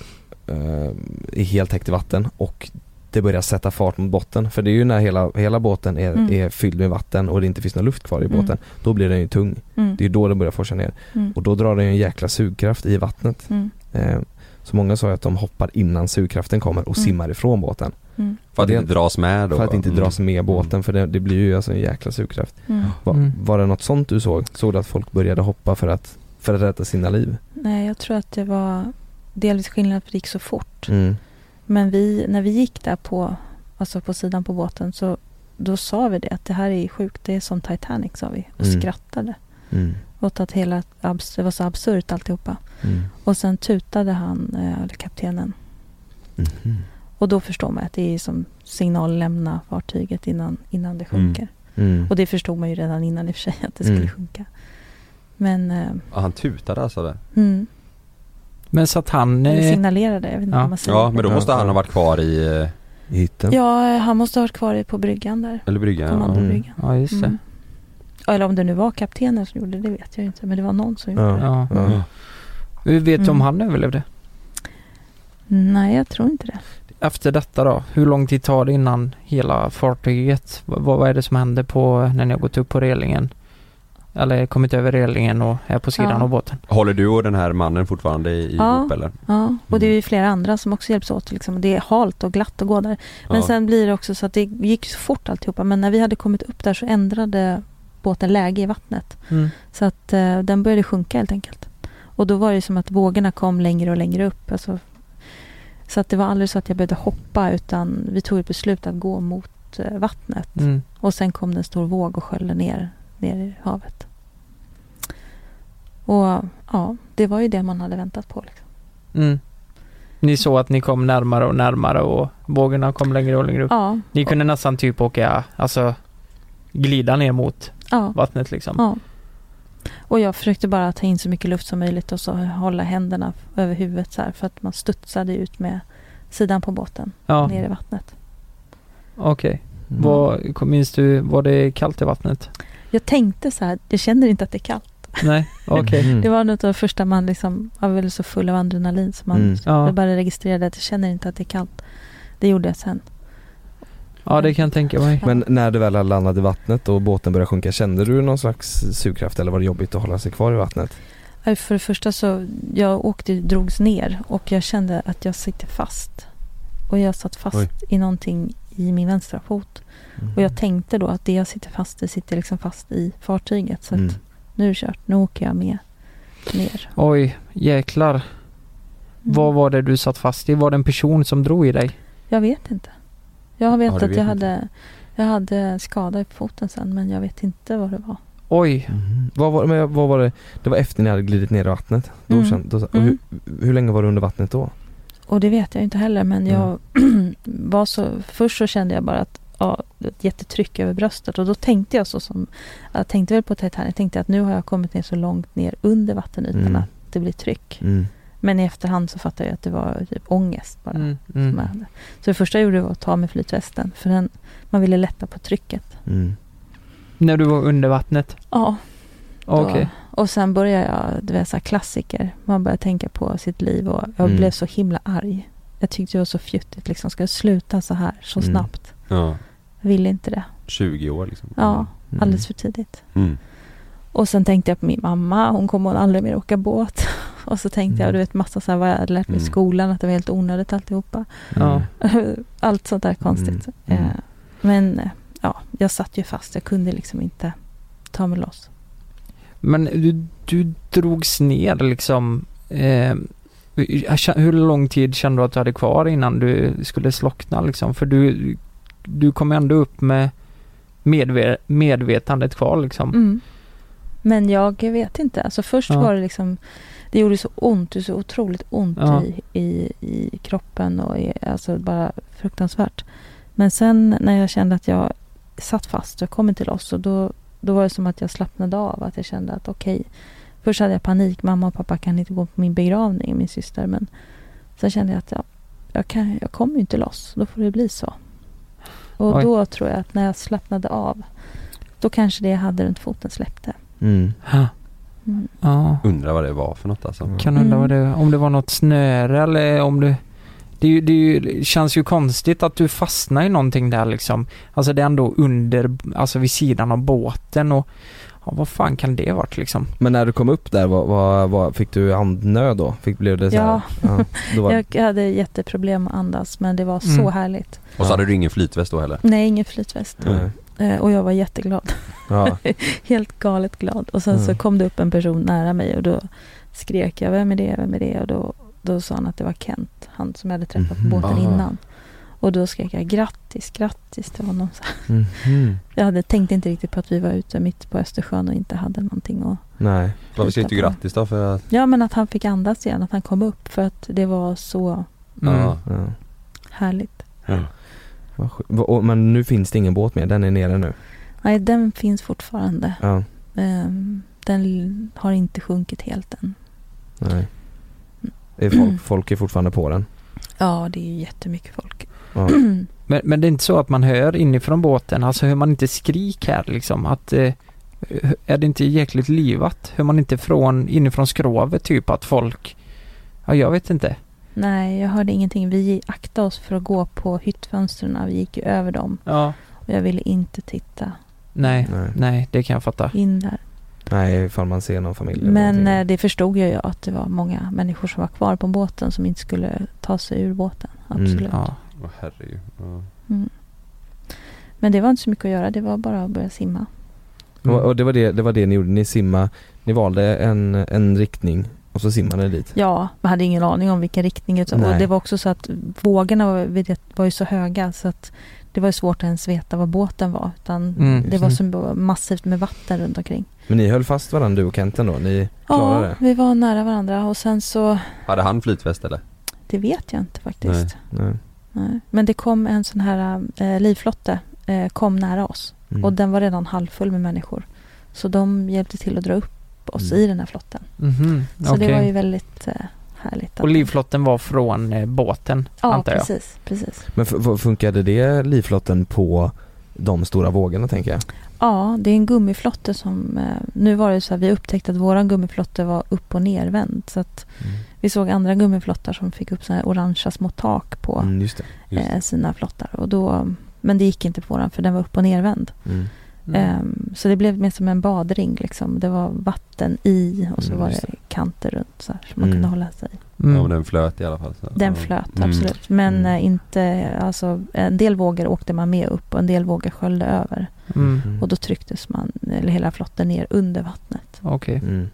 eh, är helt täckt i vatten och det börjar sätta fart mot botten, för det är ju när hela, hela båten är, Mm. är fylld med vatten och det inte finns någon luft kvar i Mm. båten, då blir den ju tung. Mm. Det är ju då den börjar forsa ner Mm. och då drar den ju en jäkla sugkraft i vattnet. Eh, så många sa ju att de hoppar innan sugkraften kommer och Mm. simmar ifrån båten. Mm. För att Det- inte dras med då? För att inte Mm. dras med båten för det, det blir ju alltså en jäkla sugkraft. Mm. Va, Mm. Var det något sånt du såg? Såg du att folk började hoppa för att, för att rädda sina liv? Nej, jag tror att det var delvis skillnad för det gick så fort. Mm. Men vi, när vi gick där på, alltså på sidan på båten så då sa vi det att det här är sjukt, det är som Titanic sa vi och Mm. skrattade Mm. åt att hela, det var så absurt alltihopa. Mm. Och sen tutade han, eh, eller kaptenen, Och då förstår man att det är som signal lämna fartyget innan, innan det sjunker. Mm. Och det förstod man ju redan innan i och för sig att det skulle Mm. sjunka. Men, eh, Ja, han tutade alltså där? mm, Men så att han... eller Eh, signalerade, jag vet inte Ja. vad man säger. Ja men då måste han ha varit kvar i, eh, I hytten? Ja, han måste ha varit kvar i- på bryggan där. eller bryggan? ja. Kommandobryggan. ja, just det. Mm. Eller om det nu var kaptenen som gjorde det, det vet jag inte. Men det var någon som gjorde Ja. det. Ja. Vi vet du om Mm. han överlevde? Nej, jag tror inte det. Efter detta då, hur lång tid tar det innan hela fartyget, vad, vad är det som händer på när ni har gått upp på relingen? Eller kommit över relingen och är på sidan Ja. av båten? Håller du och den här mannen fortfarande i- Ja. ihop eller? Ja, och det är ju flera andra som också hjälps åt. Liksom. Det är halt och glatt att gå där. Men Ja. sen blir det också så att det gick så fort alltihopa. Men när vi hade kommit upp där så ändrade båten läge i vattnet. Mm. Så att eh, den började sjunka helt enkelt. Och då var det som att vågorna kom längre och längre upp. Alltså, så att det var aldrig så att jag behövde hoppa utan vi tog ett beslut att gå mot eh, vattnet. Mm. Och sen kom det en stor våg och sköljde ner, ner i havet. Och ja, det var ju det man hade väntat på. Liksom. Mm. Ni såg att ni kom närmare och närmare och vågorna kom längre och längre upp. Ja, Ni kunde nästan typ åka, alltså glida ner mot ja, vattnet liksom. ja. Och jag försökte bara ta in så mycket luft som möjligt och så hålla händerna över huvudet så här för att man studsade ut med sidan på båten Ja, ner i vattnet. okej. Mm. Vad, minns du, var det kallt i vattnet? Jag tänkte så här, jag känner inte att det är kallt. Nej, okej. Mm. Det var något av det första man liksom var väl så full av adrenalin så man Mm. Ja. bara registrerade att jag känner inte att det är kallt. Det gjorde jag sen. ja, det kan jag tänka mig. Men när du väl hade landat i vattnet och båten började sjunka, kände du någon slags sugkraft eller var det jobbigt att hålla sig kvar i vattnet? För det första så, jag åkte, drogs ner och jag kände att jag sitter fast. Och jag satt fast Oj. i någonting i min vänstra fot. Mm. Och jag tänkte då att det jag sitter fast i sitter liksom fast i fartyget. Så att Mm. nu är det kört, nu åker jag med ner. Oj, jäklar. Mm. Vad var det du satt fast i? Var det en person som drog i dig? Jag vet inte. Jag vet att jag inte. hade, jag hade skada i foten sen men jag vet inte vad det var. Oj, Mhm. Vad, var, men vad var det? Det var efter ni hade glidit ner i vattnet? Då Mm. kände, då, Mm. hur, hur länge var du under vattnet då? Och det vet jag inte heller men jag var så, först så kände jag bara att ja, ett jättetryck över bröstet och då tänkte jag så som, jag tänkte väl på Titanic, jag tänkte att nu har jag kommit ner så långt ner under vattenytan Mm. att det blir tryck. Mm. Men i efterhand så fattade jag att det var typ ångest bara. mm, Som jag mm. hade. Så det första jag gjorde var att ta med flytvästen för den, man ville lätta på trycket. Mm. När du var under vattnet? Ja, Okej. då- och sen började jag, du vet så här klassiker. Man börjar tänka på sitt liv och jag Mm. blev så himla arg. Jag tyckte det var så fjuttigt liksom. Ska jag sluta så här så Mm. snabbt? Ja, Jag ville inte det. 20 år liksom. Ja, Mm. alldeles för tidigt. Mm. Och sen tänkte jag på min mamma. Hon kommer aldrig mer åka båt. Och så tänkte jag, Mm. du vet massa så här vad jag hade lärt mig i Mm. skolan. Att det var helt onödigt alltihopa. Ja. Allt sånt där konstigt. Mm. Eh, Men eh, ja, jag satt ju fast. Jag kunde liksom inte ta mig loss. Men du, du drogs ner liksom. Eh, hur lång tid kände du att du hade kvar innan du skulle slockna liksom? För du, du kom ändå upp med medve medvetandet kvar liksom. Mm. Men jag vet inte. Alltså först Ja. var det liksom Det gjorde så ont, det så otroligt ont Ja. i, i, i kroppen och i, alltså bara fruktansvärt. Men sen när jag kände att jag satt fast och kom inte loss och då, då var det som att jag slappnade av. Att jag kände att okej, först hade jag panik. Mamma och pappa kan inte gå på min begravning, min syster. Men sen kände jag att jag, jag, kan, jag kommer ju inte loss. Då får det bli så. Och Oj. då tror jag att när jag slappnade av, då kanske det jag hade runt foten släppte. Mm. Ja. Mm. Undrar vad det var för något alltså. Kan undra vad Mm. det, om det var något snöre eller om det det, är ju, det, är ju, känns ju konstigt att du fastnar i någonting där liksom. Alltså det är ändå under, alltså vid sidan av båten och ja, vad fan kan det varit liksom? Men när du kom upp där, vad, vad, vad, fick du andnöd då? Fick, blev det så här? Ja. ja. Då var, Jag hade jätteproblem att andas men det var så Mm. härligt. Och så hade du ingen flytväst då heller? Nej, ingen flytväst. Nej. Eh, Och jag var jätteglad. Ja. Helt galet glad. Och sen så Mm. kom det upp en person nära mig och då skrek jag vem är det, vem är det? Och då, då sa han att det var Kent, han som jag hade träffat på Mhm. båten Aha. innan. Och då skrek jag grattis, grattis till honom. Så Mhm. jag hade tänkt inte riktigt på att vi var ute mitt på Östersjön och inte hade någonting att Nej. Varför säger du grattis då? För att, Ja men att han fick andas igen, att han kom upp för att det var så Mm. Ja. Härligt. Vad Men nu finns det ingen båt mer, den är nere nu? Nej, den finns fortfarande. Ja, Ehm, den har inte sjunkit helt än. nej. Är folk, folk är fortfarande på den? Ja, det är ju jättemycket folk. Ja. Men, men det är inte så att man hör inifrån båten, alltså hör man inte skrik här liksom? Att eh, är det inte jäkligt livat? Hör man inte från, inifrån skrovet typ att folk, ja jag vet inte. Nej, jag hörde ingenting. Vi aktade oss för att gå på hyttfönstren. Vi gick ju över dem. Ja. Och jag ville inte titta Nej, Nej. nej, det kan jag fatta. in där. Nej, ifall man ser någon familj Men någonting. eh, det förstod jag ju att det var många människor som var kvar på båten som inte skulle ta sig ur båten. Absolut. Ja. Åh herregud. Ja. Mm. Men det var inte så mycket att göra. Det var bara att börja simma. Och, och det, var det, det var det ni gjorde, ni simma, ni valde en, en riktning och så simmade dit? Ja, man hade ingen aning om vilken riktning. det- Och Nej. det var också så att vågorna var, var ju så höga så att det var ju svårt att ens veta var båten var. Utan Mm. det var så massivt med vatten runt omkring. Men ni höll fast varandra du och Kenten då? Ni klarade Ja, det? vi var nära varandra och sen så, Hade han flytväst eller? det vet jag inte faktiskt. Nej. Nej. Men det kom en sån här eh, livflotte, eh, kom nära oss. Mm. Och den var redan halvfull med människor. Så de hjälpte till att dra upp oss Mm. i den här flotten. Mhm, Så det okej. var ju väldigt eh, härligt. Och livflotten var från eh, båten, Ja, antar jag? precis, precis. Men f- funkade det livflotten på de stora vågorna tänker jag? Ja, det är en gummiflotte som... Eh, nu var det så att vi upptäckte att våran gummiflotte var upp och nervänd. Så att Mm. vi såg andra gummiflottar som fick upp så här orangea små tak på Mm, just det. eh, sina flottar. Och då, men det gick inte på våran för den var upp och nervänd. Mm. Ehm, så det blev mer som en badring liksom. Det var vatten i och så Mm, var det kanter runt så här som man Mm. kunde hålla sig i. Ja men den flöt i alla fall. Så. Den Ja. flöt Mm. absolut. Men Mm. eh, inte, alltså en del vågor åkte man med upp och en del vågor sköljde över. Mm. Och då trycktes man, eller hela flotten ner under vattnet. Okej. Mm.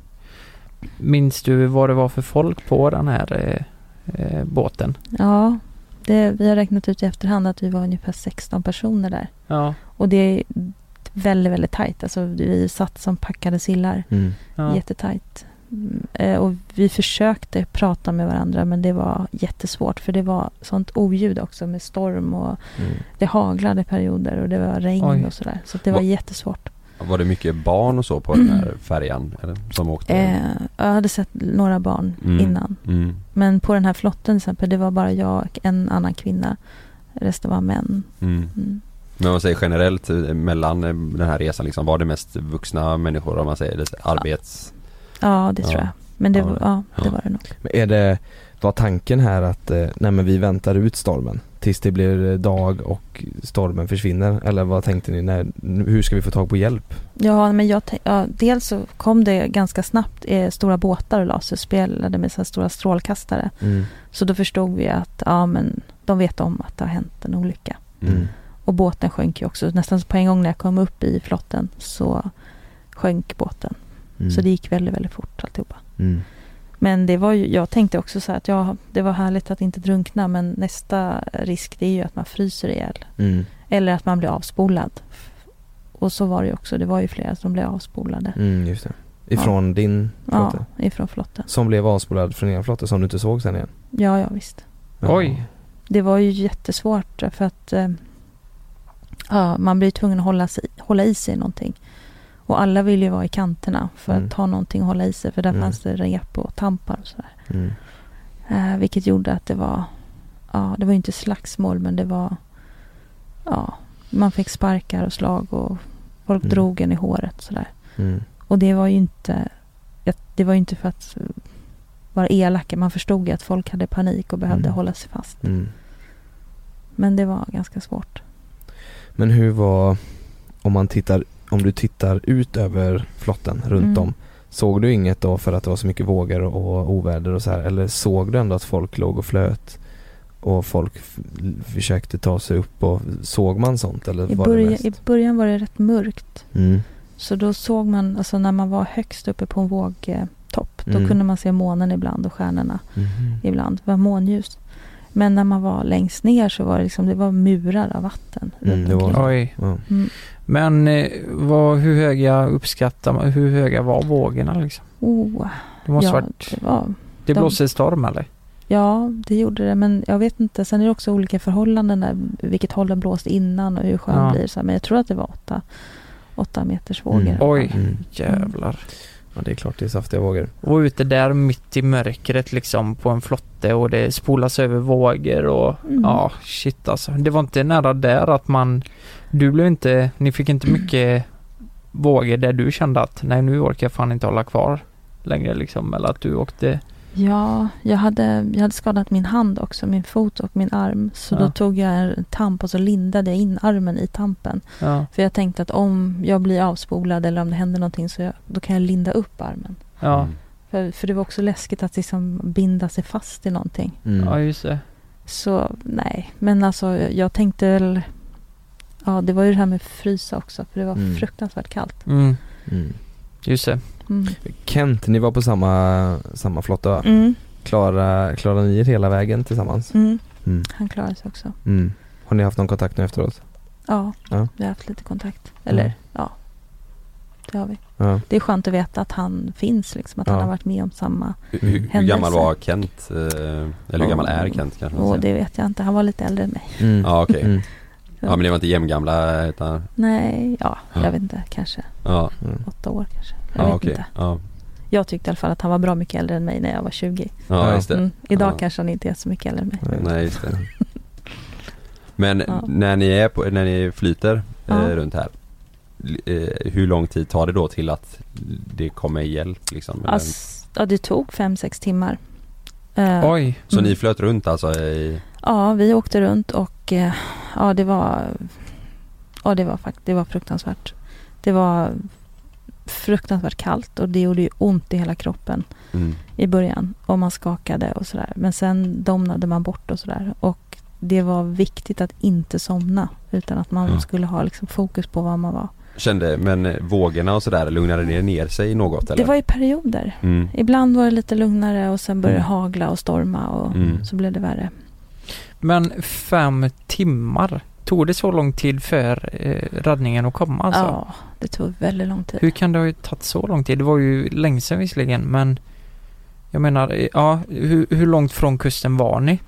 Minns du vad det var för folk på den här eh, eh, båten? Ja, det, vi har räknat ut i efterhand att vi var ungefär 16 personer där. Ja. Och det väldigt, väldigt tajt. Alltså vi satt som packade sillar. Mm. Ja. Jättetajt. Mm, eh, Och vi försökte prata med varandra men det var jättesvårt för det var sånt oljud också med storm och Mm. det haglade perioder och det var regn Oj. och sådär. Så det var Va- jättesvårt. Var det mycket barn och så på den här färjan? Eller, som åkte? Eh, jag hade sett några barn Mm. innan. Mm. Men på den här flotten till exempel, det var bara jag och en annan kvinna. Resten var män. Mm. Men om man säger generellt eh, mellan eh, den här resan liksom, var det mest vuxna människor om man säger det, arbets... Ja, det tror jag. Men det, Ja, var, det- ja, det ja. var det nog. Men är det, var tanken här att eh, nej men vi väntar ut stormen tills det blir dag och stormen försvinner? Eller vad tänkte ni? När, hur ska vi få tag på hjälp? Ja, men jag ja, dels så kom det ganska snabbt eh, stora båtar och laserspelade med så här stora strålkastare. Mm. Så då förstod vi att ja, men de vet om att det har hänt en olycka. Mm. Och båten sjönk ju också. Nästan på en gång när jag kom upp i flotten så sjönk båten. Mm. Så det gick väldigt, väldigt fort alltihopa. Mm. Men det var ju, jag tänkte också så här att ja, det var härligt att inte drunkna men nästa risk det är ju att man fryser ihjäl. Mm. Eller att man blir avspolad. Och så var det ju också. Det var ju flera som blev avspolade. Mm, just det. Ifrån din flotte? Ja, ifrån flotten. Som blev avspolad från er flotte som du inte såg sen igen? Ja, ja visst. Ja. Oj. Det var ju jättesvårt för att eh, ja, man blir tvungen att hålla, sig, hålla i sig någonting. Och alla ville ju vara i kanterna för Mm. att ha någonting att hålla i sig. För där Mm. fanns det rep och tampar och sådär. Mm. Eh, vilket gjorde att det var, ja det var ju inte slagsmål men det var, ja man fick sparkar och slag och folk Mm. drog en i håret sådär. Mm. Och det var ju inte, det var ju inte för att vara elaka. Man förstod ju att folk hade panik och behövde Mm. hålla sig fast. Mm. Men det var ganska svårt. Men hur var, om man tittar, om du tittar ut över flotten runt Mm. om Såg du inget då för att det var så mycket vågor och oväder och så här eller såg du ändå att folk låg och flöt och folk försökte ta sig upp och såg man sånt eller I, var det början, mest? I början var det rätt mörkt. Mm. Så då såg man, alltså när man var högst uppe på en vågtopp, då Mm. kunde man se månen ibland och stjärnorna Mhm. ibland. Det var månljus. Men när man var längst ner så var det liksom, det var murar av vatten. Mm. Oj. Mm. Men eh, vad, hur höga uppskattar man, hur höga var vågorna liksom? Oh, Det måste ja, varit, det var... det de- blåste storm eller? Ja, det gjorde det. Men jag vet inte. Sen är det också olika förhållanden där. Vilket håll den blåste innan och hur sjön Ja. blir. Så här. Men jag tror att det var åtta, åtta meters vågor. Mm. Oj. Mm. jävlar. Ja det är klart det är saftiga vågor. Och ute där mitt i mörkret liksom på en flotte och det spolas över vågor och Mm. ja shit alltså. Det var inte nära där att man, du blev inte, ni fick inte mycket vågor där du kände att nej nu orkar jag fan inte hålla kvar längre liksom eller att du åkte Ja, jag hade, jag hade skadat min hand också, min fot och min arm. Så Ja. då tog jag en tamp och så lindade jag in armen i tampen. Ja. För jag tänkte att om jag blir avspolad eller om det händer någonting så jag, då kan jag linda upp armen. Ja, Mm. För, för det var också läskigt att liksom binda sig fast i någonting. Mm. ja just det. Så nej, men alltså jag, jag tänkte väl... Ja, det var ju det här med frysa också. För det var Mm. fruktansvärt kallt. Mm, Mm. Just det. Mm. Kent, ni var på samma, samma flotta va? Mm. Klara, klarade ni er hela vägen tillsammans? Mm. Mm. Han klarade sig också. Mm. Har ni haft någon kontakt nu efteråt? Ja, Ja. vi har haft lite kontakt. Eller Mm. ja, det har vi. Ja. Det är skönt att veta att han finns, liksom, att Ja. han har varit med om samma. Hur, hur, hur Händelse. gammal var Kent? Eh, eller hur gammal är Kent kanske? man säger. det vet jag inte. Han var lite äldre än mig. Mm. Ja okej. Ja men det var inte jämngamla utan, Nej, ja, Ja. jag vet inte. Kanske ja. Mm. åtta år kanske. Jag Ja vet okej. inte. Ja. Jag tyckte i alla fall att han var bra mycket äldre än mig när jag var 20. ja Ja. just det. Mm. Idag Ja. kanske han inte är så mycket äldre än mig. Nej just det. Men Ja. när ni är på, när ni flyter eh, Ja. runt här eh, Hur lång tid tar det då till att det kommer hjälp liksom? Alltså, ja, det tog fem, sex timmar. Eh, Oj. Så mm. ni flöt runt alltså i, Ja, vi åkte runt och eh, ja, det var, ja, det var det var fruktansvärt. Det var fruktansvärt kallt och det gjorde ju ont i hela kroppen mm. i början. Och man skakade och sådär. Men sen domnade man bort och sådär. Och det var viktigt att inte somna. Utan att man Ja. skulle ha liksom fokus på vad man var. Kände, men eh, vågorna och sådär, lugnade det ner sig något eller? Det var i perioder. mm. Ibland var det lite lugnare och sen började det Mm. hagla och storma och Mm. så blev det värre. Men fem timmar, tog det så lång tid för eh, räddningen att komma alltså? Ja, det tog väldigt lång tid. Hur kan det ha tagit så lång tid? Det var ju länge sedan visserligen men jag menar, eh, ja, hur, hur långt från kusten var ni?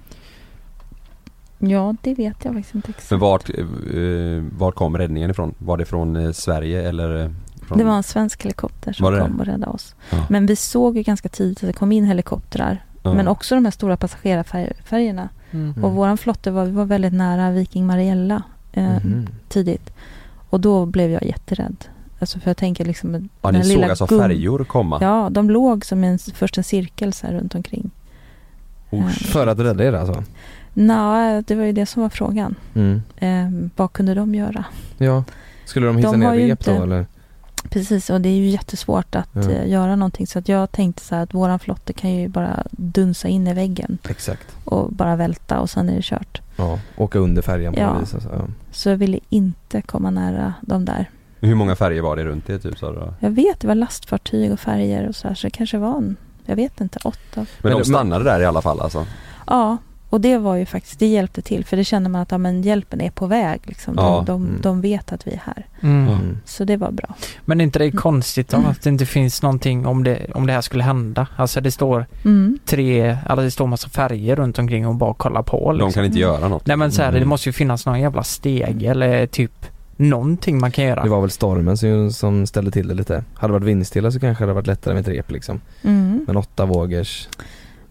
Ja, det vet jag faktiskt inte exakt. Men vart, eh, vart kom räddningen ifrån? Var det från eh, Sverige eller? eh, Från... Det var en svensk helikopter som kom och räddade oss. Ja. Men vi såg ju ganska tidigt att det kom in helikoptrar. Ja. Men också de här stora passagerarfärgerna. Mm. Och våran flotte var, vi var väldigt nära Viking Mariella eh, Mhm. tidigt. Och då blev jag jätterädd. Alltså för jag tänker liksom den Ja, ni såg lilla alltså färjor komma? Ja, de låg som en, först en cirkel så här runt omkring. Usch. För att rädda er alltså? Nej, det var ju det som var frågan. Mm. Eh, vad kunde de göra? Ja. Skulle de hissa De ner rep då inte- eller? Precis, och det är ju jättesvårt att Ja. eh, göra någonting. Så att jag tänkte så här att våran flotte kan ju bara dunsa in i väggen Exakt. och bara välta och sen är det kört. Ja, åka under färjan på Ja. något vis alltså. ja. Så jag ville inte komma nära de där. Hur många färger var det runt det typ då? Jag vet, det var lastfartyg och färger och så här, så det kanske var en, jag vet inte, åtta. Men, Men de det- stannade där i alla fall alltså? Ja, och det var ju faktiskt, det hjälpte till. För det kände man att ja, men hjälpen är på väg. Liksom. De, Ja. de, Mm. de vet att vi är här. Mm. Mm. Så det var bra. Men är inte det konstigt då, att det inte finns någonting om det, om det här skulle hända? Alltså det står Mm. tre, eller det står massa färger runt omkring och bara kolla på liksom. De kan inte göra något? Nej men så här, Mm. det måste ju finnas någon jävla steg eller typ någonting man kan göra. Det var väl stormen som, som ställde till det lite. Hade det varit vindstilla så kanske det hade varit lättare med ett rep liksom. Mm. Men åtta vågors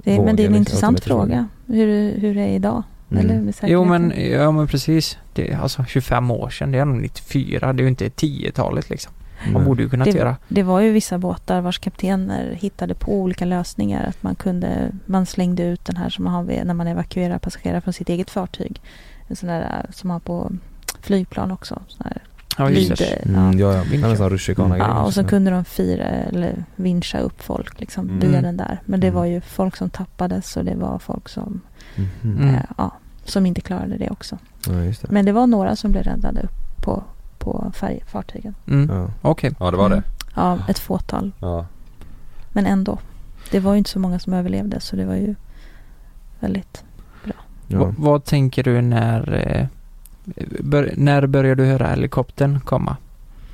Det, men det är en liksom, intressant fråga. Hur, hur det är idag. Mm. Eller Jo men, ja men precis. Det är alltså 25 år sedan, det är nog 94, det är ju inte 10-talet liksom. Man Mm. borde ju kunnat det, göra. det var ju vissa båtar vars kaptener hittade på olika lösningar. Att man kunde, man slängde ut den här som man har när man evakuerar passagerare från sitt eget fartyg. En sån där äh, som man har på flygplan också. Sån här Ja just det. Mm, ja, ja. Vincha. En sån rutschkana-grej. Ja, och så kanske. kunde de fira eller vinscha upp folk liksom Mm. via den där. Men det Mm. var ju folk som tappades och det var folk som, Mhm. Mm. eh, ja, som inte klarade det också. Ja, just det. Men det var några som blev räddade upp på, på färjefartygen. Mm. Ja. Okej. Ja det var det? Mm. Ja, ett fåtal. Ja. Men ändå. Det var ju inte så många som överlevde så det var ju väldigt... Ja. Va- Vad tänker du när, eh, bör, när börjar du höra helikoptern komma?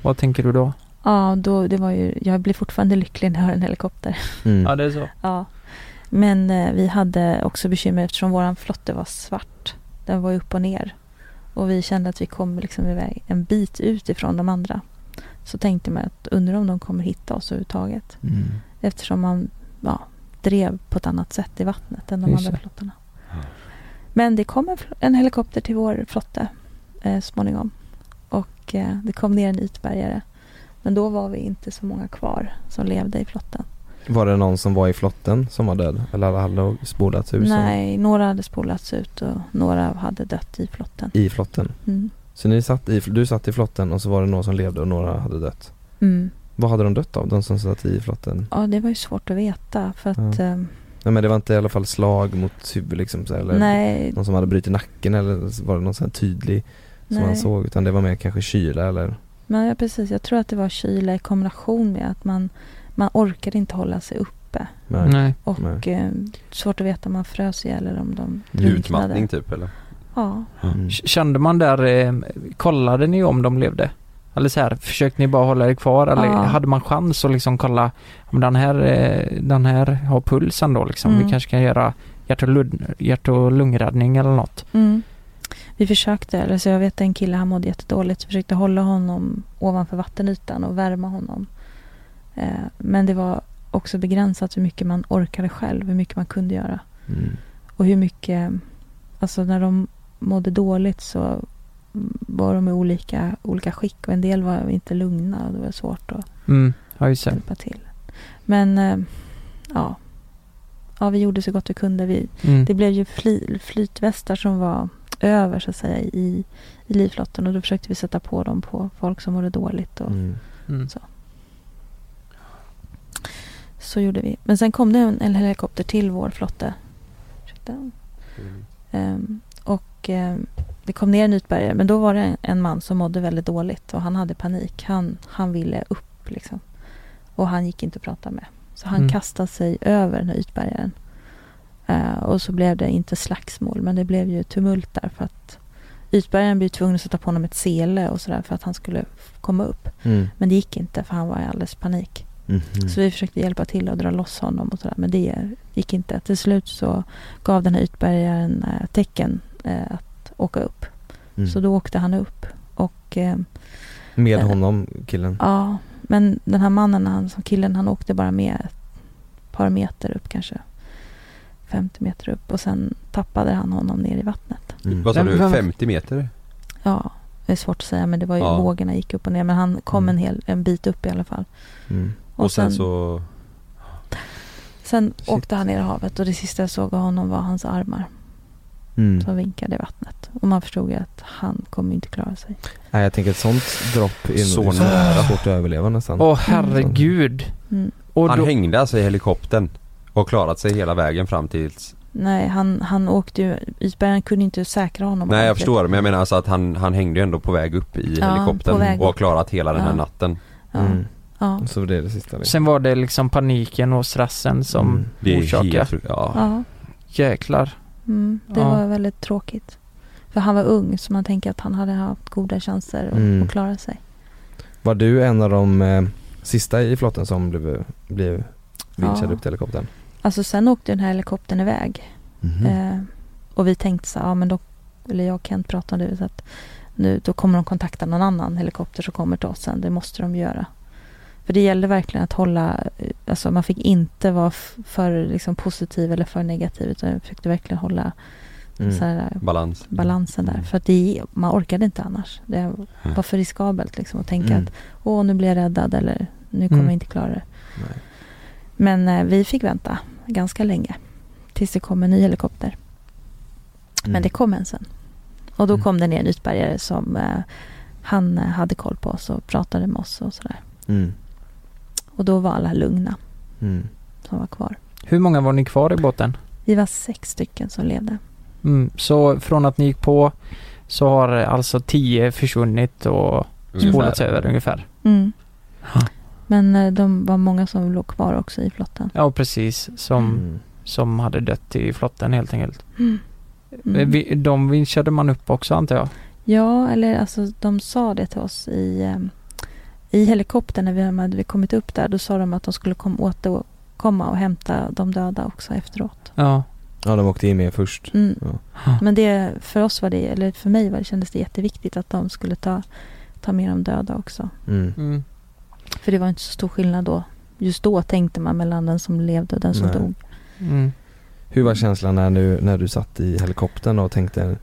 Vad tänker du då? Ja, då, det var ju, jag blir fortfarande lycklig när jag har en helikopter. Mm. Ja det är så. Ja. Men eh, vi hade också bekymmer eftersom våran flotte var svart. Den var ju upp och ner. Och vi kände att vi kom liksom iväg en bit ut ifrån de andra. Så tänkte man att undrar om de kommer hitta oss överhuvudtaget. Mm. Eftersom man ja, drev på ett annat sätt i vattnet än de Just andra flottarna. Men det kom en, en helikopter till vår flotte eh, småningom. Och eh, det kom ner en ytbärgare. Men då var vi inte så många kvar som levde i flotten. Var det någon som var i flotten som var död? Eller alla hade spolats ur? som- Nej, några hade spolats ut och några hade dött i flotten. I flotten? Mm. Så ni satt i, du satt i flotten och så var det några som levde och några hade dött? Mm. Vad hade de dött av, de som satt i flotten? Ja, det var ju svårt att veta för att Ja. eh, Nej men det var inte i alla fall slag mot huvudet liksom så, eller Nej. någon som hade brutit nacken eller var det någon sån här tydlig som Nej. man såg utan det var mer kanske kyla eller? Men ja, precis. Jag tror att det var kyla i kombination med att man, man orkade inte hålla sig uppe. Nej. Och Nej. eh, svårt att veta om man frös ihjäl eller om de drunknade. Utmattning typ eller? Ja. Mm. Kände man där, eh, kollade ni om de levde? Eller så här, försökte ni bara hålla er kvar eller Ja. hade man chans att liksom kolla om den här, eh, den här har pulsen då liksom? Mm. Vi kanske kan göra hjärt och, lung, hjärt och lungräddning eller något. Mm. Vi försökte, eller så jag vet en kille han mådde jättedåligt. Vi försökte hålla honom ovanför vattenytan och värma honom. Eh, men det var också begränsat hur mycket man orkade själv, hur mycket man kunde göra. Mm. Och hur mycket, alltså när de mådde dåligt så var de i olika, olika skick och en del var inte lugna och det var svårt att Mm, ja hjälpa till. Men eh, ja, ja, vi gjorde så gott vi kunde. Vi, Mm. Det blev ju fly, flytvästar som var över så att säga i, i livflotten och då försökte vi sätta på dem på folk som mådde dåligt. Och, Mm. Mm. Så. så gjorde vi. Men sen kom det en, en helikopter till vår flotte. Ursäkta. Ehm, och ehm, det kom ner en ytbärgare men då var det en, en man som mådde väldigt dåligt och han hade panik. Han, han ville upp liksom. Och han gick inte att prata med. Så han Mm. kastade sig över den här ytbärgaren. Eh, och så blev det inte slagsmål men det blev ju tumult där för att ytbärgaren blev tvungen att sätta på honom ett sele och sådär för att han skulle komma upp. Mm. Men det gick inte för han var i alldeles panik. Mhm. Så vi försökte hjälpa till att dra loss honom och sådär. Men det gick inte. Till slut så gav den här ytbärgaren eh, tecken eh, att åka upp. Mm. Så då åkte han upp. Och Med honom, killen? ja, men den här mannen, han, som killen, han åkte bara med ett par meter upp kanske. 50 meter upp och sen tappade han honom ner i vattnet. Mm. Vad sa du, vem- 50 meter? Ja, det är svårt att säga men det var ju Ja. vågorna gick upp och ner. Men han kom Mm. en, hel, en bit upp i alla fall. Mm. Och, sen, så... Sen Shit. åkte han ner i havet och det sista jag såg av honom var hans armar Mm. som vinkade i vattnet. Och man förstod ju att han kommer inte klara sig. Nej jag tänker ett sånt dropp är Så nog nära. svårt att överleva nästan. Åh herregud. Mm. Och Han då, hängde alltså i helikoptern och klarat sig hela vägen fram tills... Nej, han, han åkte ju, isbergaren kunde inte säkra honom. Nej jag förstår men jag menar alltså att han, han hängde ju ändå på väg upp i Ja, helikoptern och har klarat hela den här Ja. natten. Ja, Mm. ja, Så det är det sista liksom. sen var det liksom paniken och stressen som Mm. Det orsakade. helt. Ja. ja. Jäklar. Mm, det Ja. var väldigt tråkigt. För han var ung så man tänker att han hade haft goda chanser att, Mm. att klara sig. Var du en av de eh, sista i flotten som blev, blev vinschad Ja. upp till helikoptern? Alltså sen åkte den här helikoptern iväg. Mhm. Eh, och vi tänkte så, ja men då, eller jag och Kent pratade om det, så att nu, då kommer de kontakta någon annan helikopter som kommer till oss sen. Det måste de göra. För det gällde verkligen att hålla, eh, alltså man fick inte vara f- för liksom, positiv eller för negativ utan jag försökte verkligen hålla Mm. här, Balans. balansen där. För att det, man orkade inte annars. Det var för riskabelt liksom att tänka Mm. att åh nu blir jag räddad eller nu kommer Mm. jag inte klara det. Nej. Men eh, vi fick vänta ganska länge tills det kom en ny helikopter. Mm. Men det kom en sen. Och då Mm. kom det ner en ytbärgare som eh, han eh, hade koll på oss och pratade med oss och sådär. Mm. Och då var alla lugna Mm. som var kvar. Hur många var ni kvar i båten? Vi var sex stycken som levde. Mm, så från att ni gick på så har alltså tio försvunnit och spolats över ungefär. Mm. Men eh, de var många som låg kvar också i flotten. Ja precis, som, Mm. som hade dött i flotten helt enkelt. Mm. Mm. Vi- De vinschade man upp också antar jag? Ja, eller alltså de sa det till oss i, eh, i helikoptern när vi hade kommit upp där. Då sa de att de skulle komma åter, komma och hämta de döda också efteråt. Ja. Ja, de åkte in med först. Mm. Ja. Men det, för oss var det, eller för mig var det, kändes det jätteviktigt att de skulle ta, ta med de döda också. Mm. Mm. För det var inte så stor skillnad då. Just då tänkte man mellan den som levde och den som Nej. dog. Mm. Hur var känslan när du, när du satt i helikoptern och tänkte